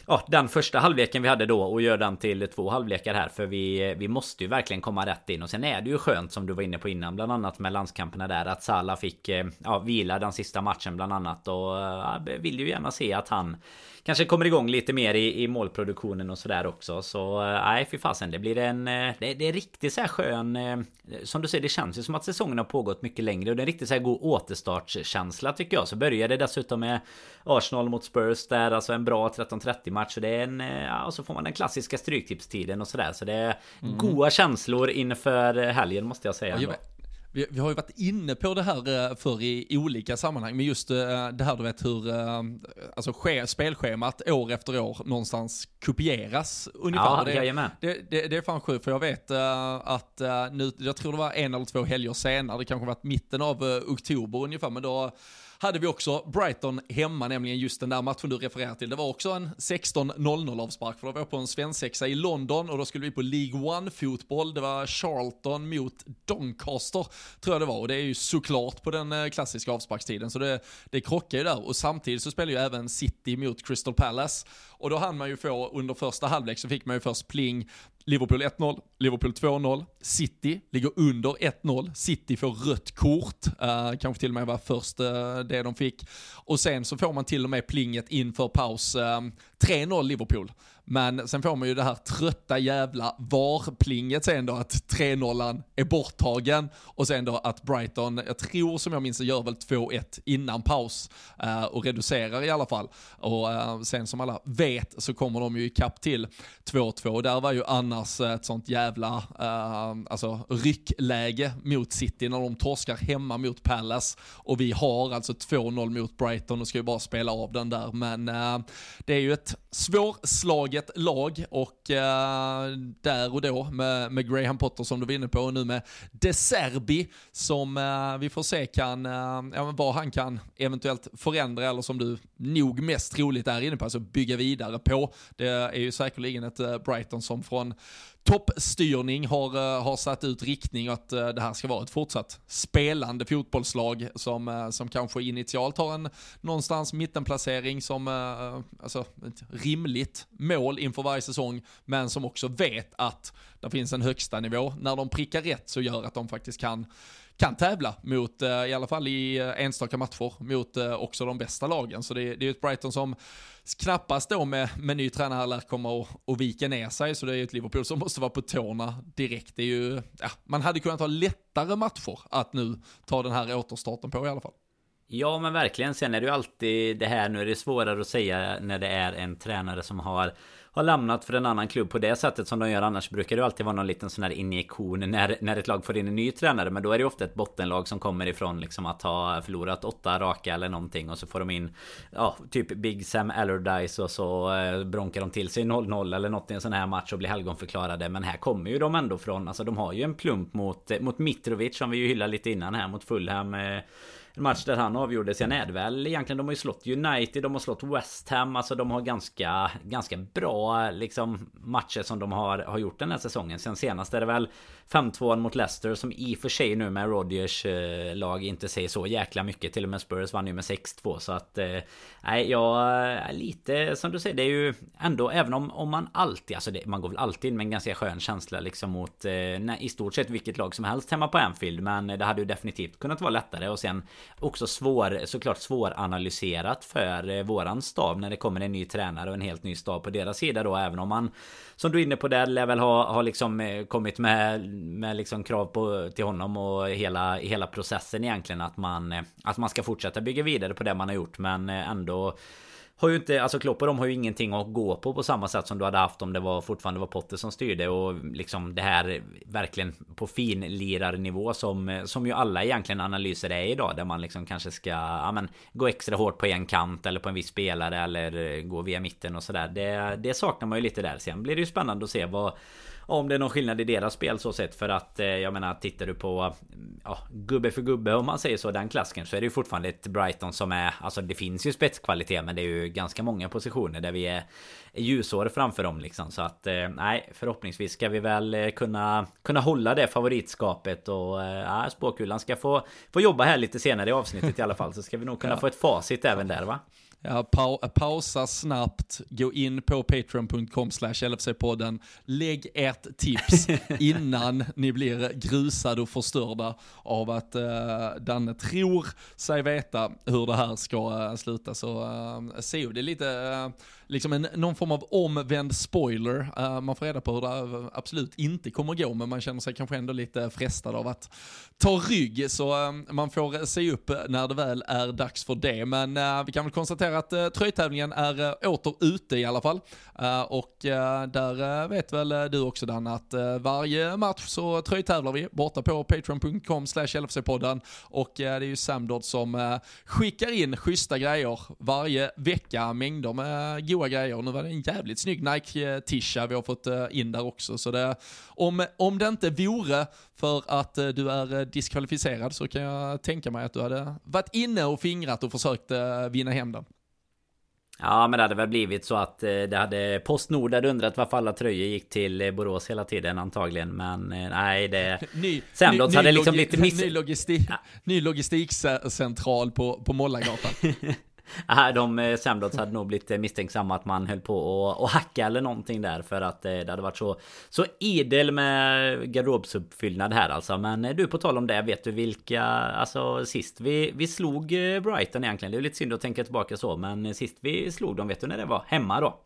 ja, den första halvleken vi hade då och gör den till två halvlekar här. För vi, vi måste ju verkligen komma rätt in. Och sen är det ju skönt som du var inne på innan. Bland annat med landskamperna där. Att Salah fick eh, ja, vila den sista matchen bland annat. Och ja, vill ju gärna se att han kanske kommer igång lite mer i, i målproduktionen och sådär också. Så eh, nej, äh, fy fasen. Det blir en... Eh, det, det är riktigt så här skön... Eh, som du säger, det känns ju som att säsongen har pågått mycket längre. Och det är en riktigt så här god återstartskänsla tycker jag. Så började det dessutom med Arsenal mot Spurs där. Alltså en bra 13-30 match. Och det är en... Ja, och så får man den klassiska stryktipstiden och sådär. Så det är mm. goda känslor inför helgen måste jag säga. Ja, vi, vi, har ju varit inne på det här eh, för i olika sammanhang, men just eh, det här du vet hur eh, alltså, spelschemat år efter år någonstans kopieras ungefär. Ja, det, det, det, det är fan sjukt, för jag vet att nu, jag tror det var en eller två helger senare, det kanske varit mitten av oktober ungefär, men då hade vi också Brighton hemma, nämligen just den där matchen du refererar till. Det var också en 16-0-0 avspark, för då var jag på en svensexa i London och då skulle vi på League One-fotboll. Det var Charlton mot Doncaster, tror jag det var. Och det är ju såklart på den eh, klassiska avsparkstiden, så det, det krockar ju där. Och samtidigt så spelar ju även City mot Crystal Palace. Och då hann man ju få, under första halvlek så fick man ju först pling Liverpool 1-0, Liverpool 2-0, City ligger under 1-0, City får rött kort, uh, kanske till och med var först uh, det de fick. Och sen så får man till och med plinget inför paus, eh, uh, 3-0 Liverpool. Men sen får man ju det här trötta jävla VAR-plinget sen då att 3-0 är borttagen och sen då att Brighton, jag tror som jag minns gör väl 2-1 innan paus uh, och reducerar i alla fall. Och uh, sen som alla vet så kommer de ju ikapp till 2-2. och Där var ju annars ett sånt jävla uh, alltså ryckläge mot City när de torskar hemma mot Palace och vi har alltså 2-0 mot Brighton och ska ju bara spela av den där. Men det är ju ett svårslaget lag och eh, där och då med, med Graham Potter som du var inne på och nu med De Serbi som eh, vi får se kan, eh, ja, vad han kan eventuellt förändra eller som du nog mest troligt är inne på, alltså bygga vidare på. Det är ju säkerligen ett eh, Brighton som från toppstyrning har, eh, har satt ut riktning och att eh, det här ska vara ett fortsatt spelande fotbollslag som, eh, som kanske initialt har en någonstans mittenplacering som alltså, ett rimligt mål inför varje säsong, men som också vet att det finns en högsta nivå. När de prickar rätt så gör att de faktiskt kan kan tävla mot, eh, i alla fall i eh, enstaka matcher, mot eh, också de bästa lagen. Så det, det är ett Brighton som knappast då med, med ny tränare lär komma och, och vika ner sig, så det är ju ett Liverpool som måste vara på tårna direkt. Det är ju, ja, man hade kunnat ha lättare matcher att nu ta den här återstarten på i alla fall. Ja men verkligen, sen är det ju alltid det här, nu är det svårare att säga när det är en tränare som har har lämnat för en annan klubb på det sättet som de gör annars brukar det alltid vara någon liten sån här injektion när, när ett lag får in en ny tränare. Men då är det ofta ett bottenlag som kommer ifrån liksom att ha förlorat åtta raka eller någonting och så får de in ja typ Big Sam Allardyce och så eh, bronkar de till sig 0-0 eller något i en sån här match och blir helgonförklarade. Men här kommer ju de ändå från. Alltså de har ju en plump mot mot Mitrovic som vi ju hyllade lite innan här mot Fulham eh, en match där han avgjorde. Sen är det väl egentligen, de har ju slått United, de har slått West Ham. Alltså de har ganska, ganska bra liksom matcher som de har, har gjort den här säsongen. Sen senast är det väl 5-2 mot Leicester som i och för sig nu med Rodgers eh, lag inte säger så jäkla mycket. Till och med Spurs vann ju med 6-2 så att... Eh, nej, jag är lite som du säger, det är ju ändå även om, om man alltid, alltså det, man går väl alltid in med en ganska skön känsla liksom mot eh, nej, i stort sett vilket lag som helst hemma på Anfield. Men det hade ju definitivt kunnat vara lättare och sen också svår, såklart svåranalyserat för våran stab när det kommer en ny tränare och en helt ny stab på deras sida då. Även om man som du är inne på där lär väl ha, ha liksom kommit med, med liksom krav på, till honom och hela, hela processen egentligen att man, eh, att man ska fortsätta bygga vidare på det man har gjort men eh, ändå har ju inte, alltså Klopp och de har ju ingenting att gå på på samma sätt som du hade haft om det var fortfarande var Potter som styrde och liksom det här verkligen på finlirarnivå som, som ju alla egentligen analyser är idag där man liksom kanske ska ja, men, gå extra hårt på en kant eller på en viss spelare eller gå via mitten och sådär. Det, det saknar man ju lite där. Sen blir det ju spännande att se vad om det är någon skillnad i deras spel så sett för att eh, jag menar tittar du på ja, gubbe för gubbe om man säger så den klasken så är det ju fortfarande ett Brighton som är alltså det finns ju spetskvalitet men det är ju ganska många positioner där vi är, är ljusår framför dem liksom så att eh, nej förhoppningsvis ska vi väl eh, kunna kunna hålla det favoritskapet och ja, spåkulan ska få få jobba här lite senare i avsnittet i alla fall så ska vi nog kunna ja. få ett facit även där va? Ja, pa pausa snabbt, gå in på patreon.com slash LFC-podden, lägg ert tips innan ni blir grusade och förstörda av att uh, Danne tror sig veta hur det här ska uh, sluta. Så uh, se det är lite uh, liksom en, någon form av omvänd spoiler. Uh, man får reda på hur det absolut inte kommer gå, men man känner sig kanske ändå lite frestad av att ta rygg. Så uh, man får se upp när det väl är dags för det. Men uh, vi kan väl konstatera att uh, tröjtävlingen är åter ute i alla fall. och där vet väl du också Dan att varje match så tröjtävlar vi borta på patreon.com slash LFC-podden. Och det är ju Samdod som skickar in schyssta grejer varje vecka, mängder med goa grejer. Nu var det en jävligt snygg Nike-tisha vi har fått eh, in där också. Så det, om, om det inte vore för att eh, du är eh, diskvalificerad så kan jag tänka mig att du hade varit inne och fingrat och försökt vinna hem den. Ja men det hade väl blivit så att det hade Postnord hade undrat varför alla tröjor gick till Borås hela tiden antagligen Men nej det... Ny, Semdots hade liksom blivit miss... Ny, logistik, ja. ny logistikcentral på, på Mollagatan Nej, de eh, Samdots hade nog blivit eh, misstänksamma att man höll på att hacka eller någonting där för att eh, det hade varit så så idel med garderobsuppfyllnad här alltså. Men du på tal om det, vet du vilka alltså sist vi, vi slog Brighton egentligen? Det är lite synd att tänka tillbaka så, men sist vi slog dem, vet du när det var? Hemma då?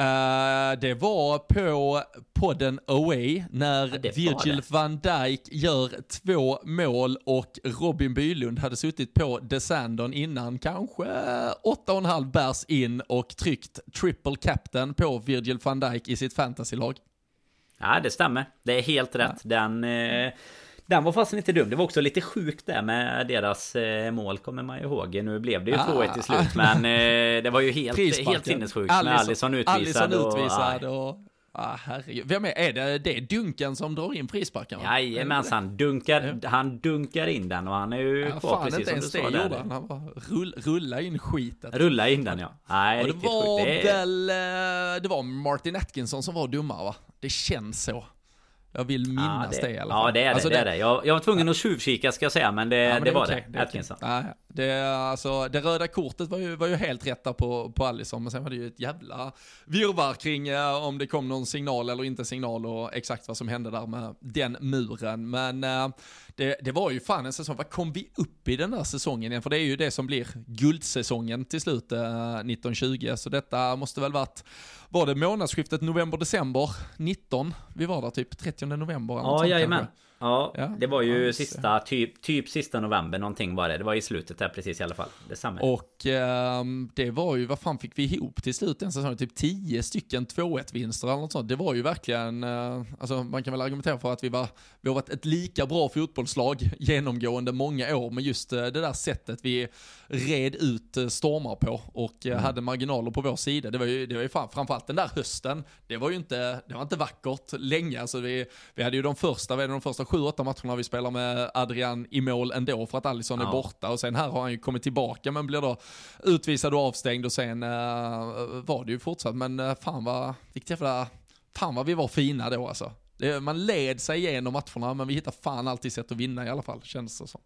Uh, det var på podden Away när ja, Virgil van Dijk gör två mål och Robin Bylund hade suttit på Desandon innan kanske åtta och en halv bärs in och tryckt triple captain på Virgil van Dijk i sitt fantasylag. Ja det stämmer. Det är helt rätt. Ja. Den... Eh den var fasen inte dum. Det var också lite sjukt där med deras eh, mål kommer man ju ihåg. Nu blev det ju ah, 2-1 till slut. Men eh, det var ju helt, helt sinnessjukt med Alisson utvisad. Alisson utvisad och... och Ah, herregud. Vem är, är det? Det är Dunken som drar in frisparken? Jajamensan, dunkar, han dunkar in den och han är ju ja, kvar precis som du sa där. Han, han bara rull, rulla in skiten. Rulla in den ja. Nej, och det var sjukt. väl, eh, det var Martin Atkinson som var dumma va? Det känns så. Jag vill minnas ja, det, det, i alla fall. Ja det är det, alltså det, det är det. Jag, jag var tvungen att tjuvkika ska jag säga men det, ja, men det, var okay, det. Atkinson. Ja, det, alltså, det röda kortet var ju, var ju helt rätt där på, på Allison men sen var det ju ett jävla virrvarr kring uh, om det kom någon signal eller inte signal och exakt vad som hände där med den muren. Men uh, det, det var ju fan en säsong, vad kom vi upp i den där säsongen igen? För det är ju det som blir guldsäsongen till slut eh, 1920 så detta måste väl varit var det månadsskiftet november-december 19? Vi var där typ 30 november. Ja, jajamän. Ja, ja, det var ju sista, typ, typ sista november någonting var det. Det var i slutet där precis i alla fall. Detsamma. Och eh, det var ju, vad fan fick vi ihop till slut den säsongen? Typ 10 stycken 2-1 vinster eller något sånt. Det var ju verkligen, eh, alltså man kan väl argumentera för att vi var, vi har varit ett lika bra fotbollslag genomgående många år med just eh, det där sättet vi red ut eh, stormar på och eh, mm. hade marginaler på vår sida. Det var ju, det var ju fan, framförallt den där hösten, det var ju inte, det var inte vackert länge. Alltså vi, vi hade ju de första, de första sju, åtta matcherna vi spelar med Adrian i mål ändå för att Alisson ja. är borta och sen här har han ju kommit tillbaka men blir då utvisad och avstängd och sen uh, var det ju fortsatt men uh, fan vad, vilket jävla, fan vad vi var fina då alltså. Det, man led sig igenom matcherna men vi hittar fan alltid sätt att vinna i alla fall känns det som.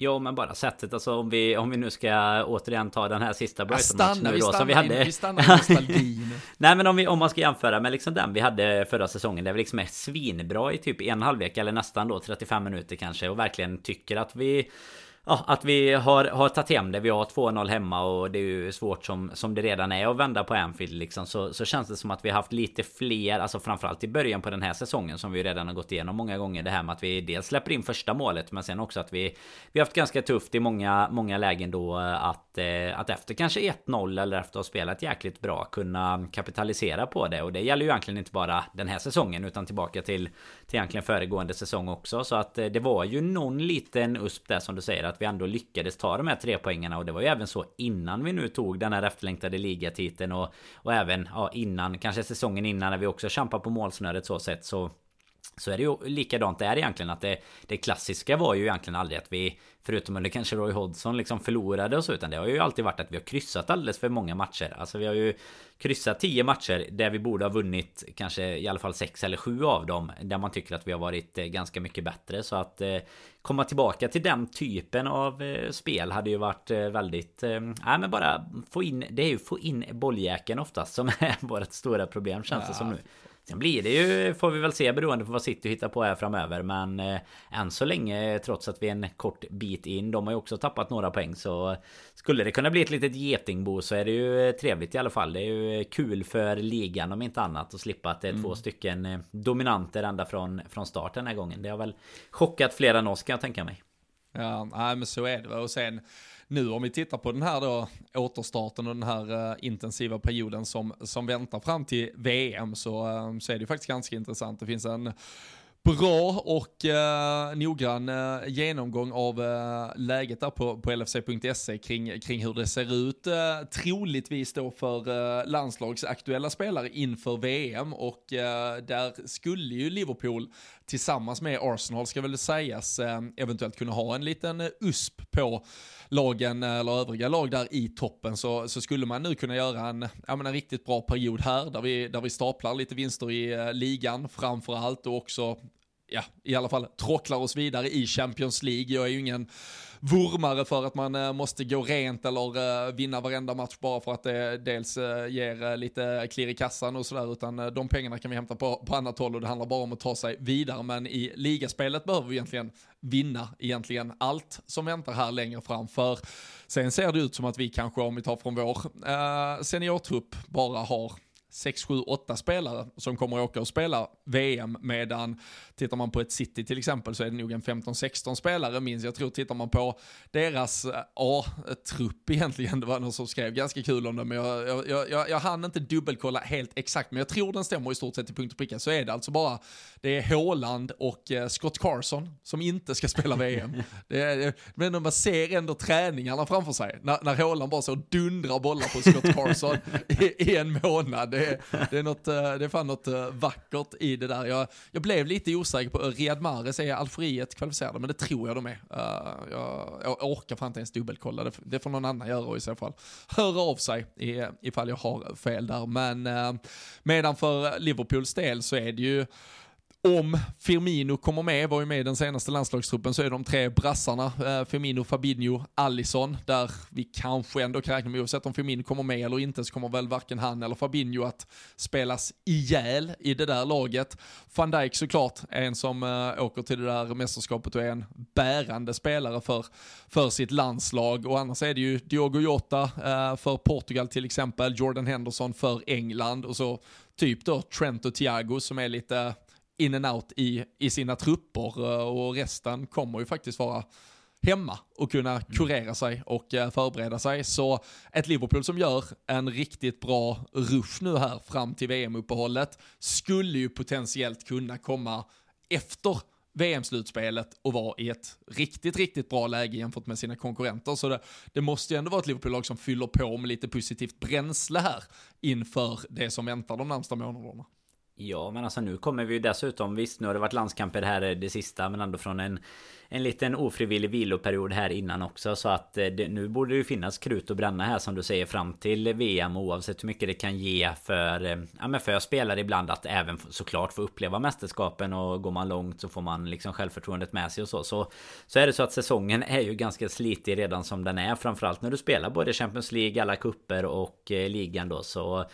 Jo men bara sättet alltså om vi, om vi nu ska återigen ta den här sista Brighton-matchen nu då stannar, som vi hade. Vi stannar Nej men om, vi, om man ska jämföra med liksom den vi hade förra säsongen där vi liksom är svinbra i typ en halvlek eller nästan då 35 minuter kanske och verkligen tycker att vi ja, att vi har, har tagit hem det. Vi har 2-0 hemma och det är ju svårt som, som det redan är att vända på Anfield liksom. Så, så känns det som att vi har haft lite fler, alltså framförallt i början på den här säsongen som vi redan har gått igenom många gånger. Det här med att vi dels släpper in första målet men sen också att vi Vi har haft ganska tufft i många, många lägen då att, eh, att efter kanske 1-0 eller efter att ha spelat jäkligt bra kunna kapitalisera på det. Och det gäller ju egentligen inte bara den här säsongen utan tillbaka till, till egentligen föregående säsong också. Så att eh, det var ju någon liten USP där som du säger att vi ändå lyckades ta de här tre poängarna och det var ju även så innan vi nu tog den här efterlängtade ligatiteln och, och även ja, innan, kanske säsongen innan när vi också kämpar på målsnöret så sätt så så är det ju likadant där egentligen att det, det klassiska var ju egentligen aldrig att vi Förutom under kanske Roy Hodgson liksom förlorade och så utan det har ju alltid varit att vi har kryssat alldeles för många matcher. Alltså vi har ju kryssat 10 matcher där vi borde ha vunnit kanske i alla fall 6 eller 7 av dem Där man tycker att vi har varit eh, ganska mycket bättre. Så att eh, Komma tillbaka till den typen av eh, spel hade ju varit väldigt Nej men bara få in Det är ju få in bolljäkeln oftast som är vårt stora problem känns ja. det som nu Sen blir det ju, får vi väl se beroende på vad City hittar på här framöver. Men eh, än så länge, trots att vi är en kort bit in, de har ju också tappat några poäng. Så skulle det kunna bli ett litet getingbo så är det ju trevligt i alla fall. Det är ju kul för ligan om inte annat att slippa att det är mm. två stycken eh, dominanter ända från, från start den här gången. Det har väl chockat fler än oss kan jag tänka mig. Ja, nej men så är det. Och sen nu om vi tittar på den här då återstarten och den här uh, intensiva perioden som, som väntar fram till VM så, uh, så är det faktiskt ganska intressant. Det finns en bra och eh, noggrann eh, genomgång av eh, läget där på, på LFC.se kring, kring hur det ser ut. Eh, troligtvis då för eh, landslagsaktuella spelare inför VM och eh, där skulle ju Liverpool tillsammans med Arsenal ska väl sägas eh, eventuellt kunna ha en liten USP på lagen eh, eller övriga lag där i toppen så, så skulle man nu kunna göra en, ja, men en riktigt bra period här där vi, där vi staplar lite vinster i eh, ligan framför allt och också ja, i alla fall tråcklar oss vidare i Champions League. Jag är ju ingen vurmare för att man eh, måste gå rent eller eh, vinna varenda match bara för att det dels eh, ger lite klirr i kassan och sådär, utan de pengarna kan vi hämta på, på annat håll och det handlar bara om att ta sig vidare. Men i ligaspelet behöver vi egentligen vinna egentligen allt som väntar här längre fram. För sen ser det ut som att vi kanske, om vi tar från vår eh, seniortrupp, bara har 6, 7, 8 spelare som kommer att åka och spela VM medan tittar man på ett City till exempel så är det nog en 15-16 spelare minst. Jag tror tittar man på deras eh, A-trupp egentligen, det var någon som skrev ganska kul om det men jag, jag, jag, jag hann inte dubbelkolla helt exakt men jag tror den stämmer i stort sett till punkt och pricka så är det alltså bara det är Håland och eh, Scott Carson som inte ska spela VM. det är, men man ser ändå träningarna framför sig när, när Håland bara så dundrar bollar på Scott Carson i, i en månad det, är, det, är något, eh, det är fan något eh, vackert i det där. Jag, jag blev lite osäker på, eh, Riyad Mahrez, är Algeriet kvalificerade? Men det tror jag de är. Jag, jag orkar fan inte ens dubbelkolla, det, det får någon annan göra i så fall. Hör av sig ifall jag har fel där. Men medan för Liverpools del så är det ju om Firmino kommer med, var ju med i den senaste landslagstruppen, så är de tre brassarna, eh, Firmino, Fabinho, Allison, där vi kanske ändå kan räkna med, oavsett om Firmino kommer med eller inte, så kommer väl varken han eller Fabinho att spelas ihjäl i det där laget. Van Dijk såklart är en som eh, åker till det där mästerskapet och är en bärande spelare för, för sitt landslag. Och annars är det ju Diogo Jota eh, för Portugal till exempel, Jordan Henderson för England och så typ då Trent och Thiago som är lite in and out i, i sina trupper eh, och resten kommer ju faktiskt vara hemma och kunna mm. kurera sig och eh, förbereda sig. Så ett Liverpool som gör en riktigt bra rush nu här fram till VM-uppehållet skulle ju potentiellt kunna komma efter VM-slutspelet och vara i ett riktigt, riktigt bra läge jämfört med sina konkurrenter. Så det, det måste ju ändå vara ett Liverpool-lag som fyller på med lite positivt bränsle här inför det som väntar de närmsta månaderna. Ja men alltså nu kommer vi ju dessutom Visst nu har det varit landskamper här eh, det sista Men ändå från en En liten ofrivillig viloperiod här innan också Så att eh, det, nu borde det ju finnas krut att bränna här som du säger fram till VM Oavsett hur mycket det kan ge för eh, Ja men för spelare ibland att även såklart få uppleva mästerskapen Och går man långt så får man liksom självförtroendet med sig och så. Så, så är det så att säsongen är ju ganska slitig redan som den är Framförallt när du spelar både Champions League, alla kupper och ligan då så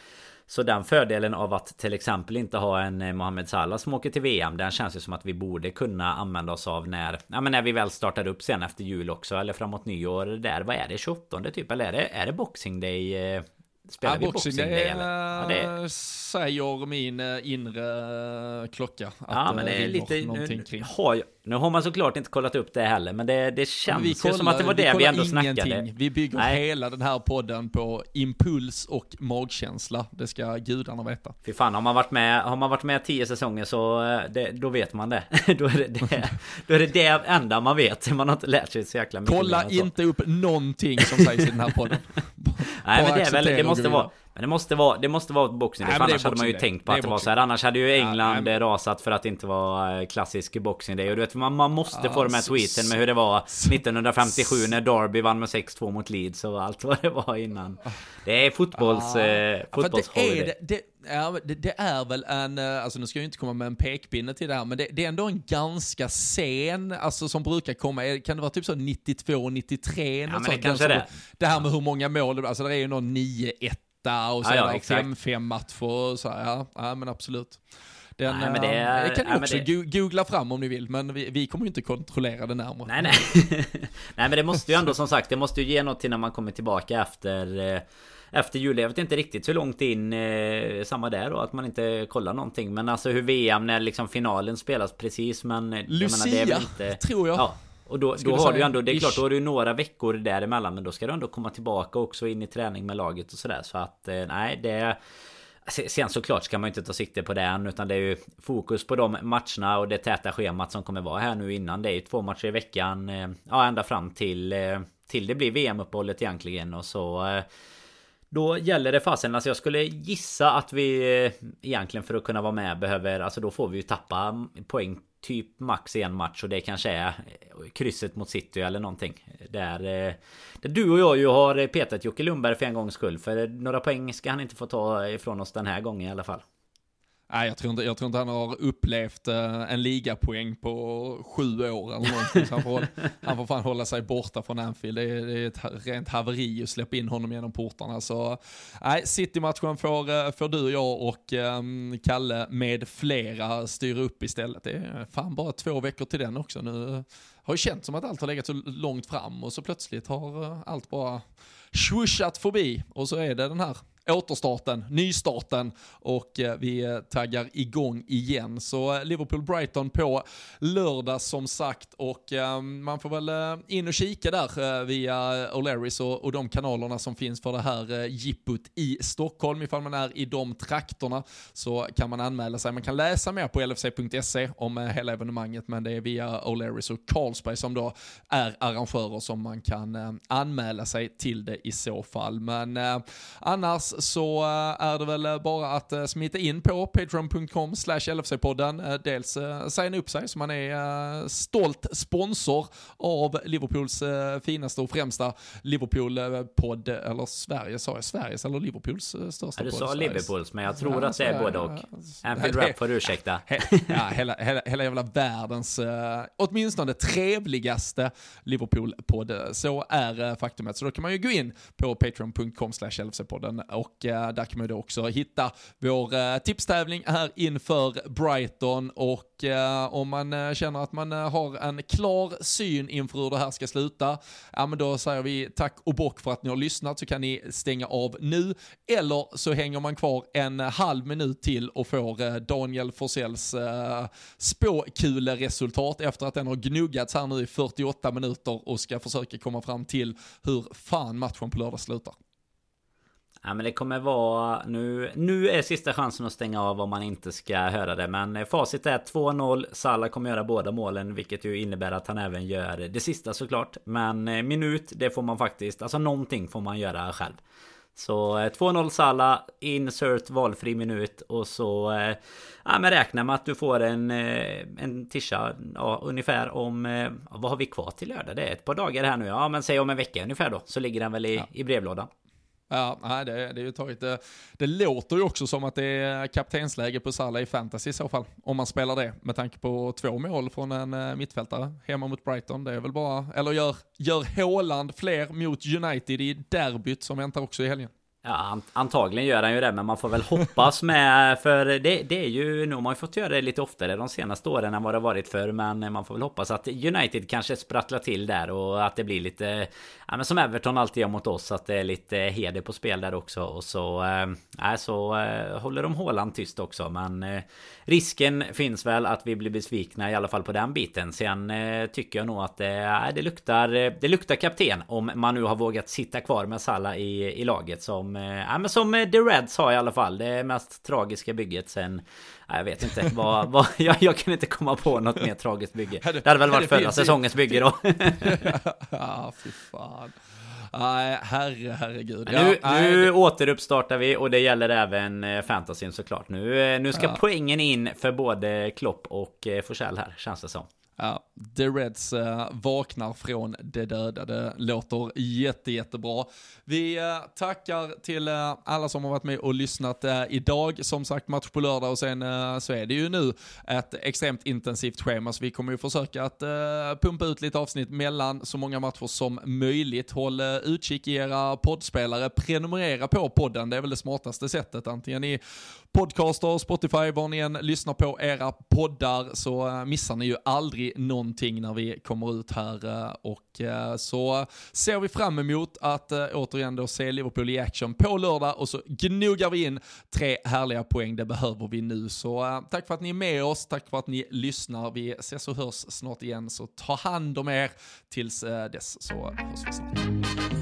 så den fördelen av att till exempel inte ha en eh, Mohamed Salah som åker till VM Den känns ju som att vi borde kunna använda oss av när Ja men när vi väl startar upp sen efter jul också Eller framåt nyår där Vad är det? 28 typ? Eller är det, är det Boxing Day? Eh, Eh, Spelar ja, vi boxing, boxing day, eller? Ja, det säger min eh, inre klocka. Att ja, men det är lite... Nu, har, nu har man såklart inte kollat upp det heller, men det, det känns ju som att det var det vi, vi ändå ingenting. snackade. Vi bygger Nej. hela den här podden på impuls och magkänsla. Det ska gudarna veta. Fy fan, har man varit med, har man varit med tio säsonger så eh, det, då vet man det. då, är det, det, då är det det enda man vet. Man har inte lärt sig så jäkla mycket. Kolla inte upp någonting som sägs i den här podden. Nej men det är väl, det måste vara men det måste vara, det måste vara boxning. Nej, för annars hade man ju day. tänkt på att det, var så här. Annars hade ju England ja, rasat för att det inte var eh, klassisk boxing day. Och du vet, man, man måste ja, få de här tweeten med hur det var 1957 när Derby vann med 6-2 mot Leeds och allt vad det var innan. Det är fotbolls... Eh, fotbolls det, är, det, det, ja, det, det, är väl en, eh, alltså nu ska jag inte komma med en pekpinne till det här, men det, det, är ändå en ganska sen, alltså som brukar komma, kan det vara typ så 92, 93? Ja men det kanske det. Det här med hur många mål, alltså det är ju någon 9-1 och så ja, ja, 5-5 matcher och så här, ja, ja men absolut. Den, nej, men det, är, det kan ni också det... googla fram om ni vill, men vi, vi kommer ju inte kontrollera det närmare. Nej, nej. nej, men det måste ju ändå som sagt, det måste ju ge något till när man kommer tillbaka efter eh, efter jul. Jag vet inte riktigt hur långt in eh, Samma där då, att man inte kollar någonting. Men alltså hur VM när liksom finalen spelas precis men... Lucia, menar, det är inte, tror jag. Ja, och då, då har du ju ändå, det är klart, då har du några veckor däremellan Men då ska du ändå komma tillbaka också in i träning med laget och sådär Så att eh, nej det Sen såklart ska man inte ta sikte på det än utan det är ju fokus på de matcherna och det täta schemat som kommer vara här nu innan. Det är ju två matcher i veckan. Eh, ja ända fram till eh, Till det blir VM-uppehållet egentligen och så då gäller det fasen, alltså jag skulle gissa att vi egentligen för att kunna vara med behöver, alltså då får vi ju tappa poäng typ max en match och det kanske är eh, krysset mot City eller någonting. Där, eh, där du och jag ju har eh, petat Jocke Lundberg för en gångs skull. För några poäng ska han inte få ta ifrån oss den här gången i alla fall. Nej, jag tror, inte, jag tror inte han har upplevt uh, en ligapoäng på sju år eller någonting. Så han, får, han får fan hålla sig borta från Anfield. Det är, det är ett rent haveri att släppa in honom genom portarna. Så nej, City-matchen får, uh, får du, jag och um, Kalle med flera styra upp istället. Det är fan bara två veckor till den också. Nu har ju känt som att allt har legat så långt fram och så plötsligt har uh, allt bara swooshat förbi. Och så är det den här återstarten, nystarten och eh, vi eh, taggar igång igen. Så eh, Liverpool-Brighton på lördag som sagt och ehm, man får väl in och kika där via O'Learys och, och de kanalerna som finns för det här jippot i Stockholm. Ifall man är i de trakterna så kan man anmäla sig. Man kan läsa mer på lfc.se om hela evenemanget men det är via O'Learys och Carlsberg som då är arrangörer som man kan anmäla sig till det i så fall. Men annars så eh, är det väl eh, bara att eh, smita in på patreon.com slash LFC-podden. Dels signa upp sig så man är stolt sponsor av Liverpools finaste och främsta Liverpool-podd, eller Sverige, sa jag Sveriges eller Liverpools största podd? Du sa Liverpools, men jag tror ja, att det är både och. Anfield Rap får ursäkta. ja, hela, hela, hela jävla världens, åtminstone trevligaste Liverpool-podd. Så är faktumet. Så då kan man ju gå in på patreon.com slash LFC-podden och eh, där kan man då också hitta vår eh, tipstävling här inför Brighton och eh, om man eh, känner att man eh, har en klar syn inför hur det här ska sluta, ja men då säger vi tack och bock för att ni har lyssnat så kan ni stänga av nu eller så hänger man kvar en halv minut till och får eh, Daniel Forsells spåkuleresultat efter att den har gnuggats här nu i 48 minuter och ska försöka komma fram till hur fan matchen på lördag slutar. Ja men det kommer vara nu Nu är sista chansen att stänga av om man inte ska höra det Men facit är 2-0 Salah kommer göra båda målen Vilket ju innebär att han även gör det sista såklart Men eh, minut det får man faktiskt Alltså någonting får man göra själv Så 2-0 Salla, insert valfri minut och så Ja men räkna med att du får en, en tisha ja, ungefär om Vad har vi kvar till lördag? Det är ett par dagar här nu Ja men säg om en vecka ungefär då Så ligger den väl i, ja. i brevlådan Ja, nej, det, det är ju tagit, det, det låter ju också som att det är kaptensläge på Salah i fantasy i så fall, om man spelar det, med tanke på två mål från en eh, mittfältare hemma mot Brighton. Det är väl bara, eller gör, gör Haaland fler mot United i derbyt som väntar också i helgen. Ja, antagligen gör han ju det, men man får väl hoppas med. För det, det är ju, nu har man ju fått göra det lite oftare de senaste åren än vad det varit för Men man får väl hoppas att United kanske sprattlar till där och att det blir lite... Ja, men som Everton alltid gör mot oss, att det är lite heder på spel där också. Och så... Äh, så äh, håller de Håland tyst också, men... Äh, risken finns väl att vi blir besvikna i alla fall på den biten. Sen äh, tycker jag nog att det, det luktar... Det luktar kapten om man nu har vågat sitta kvar med Salla i, i laget som ja, men som The Reds har i alla fall. Det mest tragiska bygget sen... Jag vet inte vad... vad jag, jag kan inte komma på något mer tragiskt bygge. Det hade väl varit förra säsongens bygge då. ja, fy fan. Nej, herre, herregud. Ja, nu, nu återuppstartar vi och det gäller även eh, fantasyn såklart. Nu, nu ska ja. poängen in för både Klopp och Forsell här, känns det som. Ja, The Reds äh, vaknar från det döda. Det låter jätte, jättebra. Vi äh, tackar till äh, alla som har varit med och lyssnat idag. Som sagt, match på lördag och sen så är det ju nu ett extremt intensivt schema. Så vi kommer ju försöka att pumpa ut lite avsnitt mellan så många matcher som möjligt. Håll utkik i era poddspelare. Prenumerera på podden, det är väl det smartaste sättet. Antingen i podcaster, Spotify, var ni än lyssnar på era poddar så missar ni ju aldrig någonting när vi kommer ut här eh, och eh, så ser vi fram emot att eh, återigen då se Liverpool i action på lördag och så gnuggar vi in tre härliga poäng, det behöver vi nu. Så tack för att ni är med oss, tack för att ni lyssnar. Vi ses och hörs snart igen, så ta hand om er tills dess så hörs vi snart.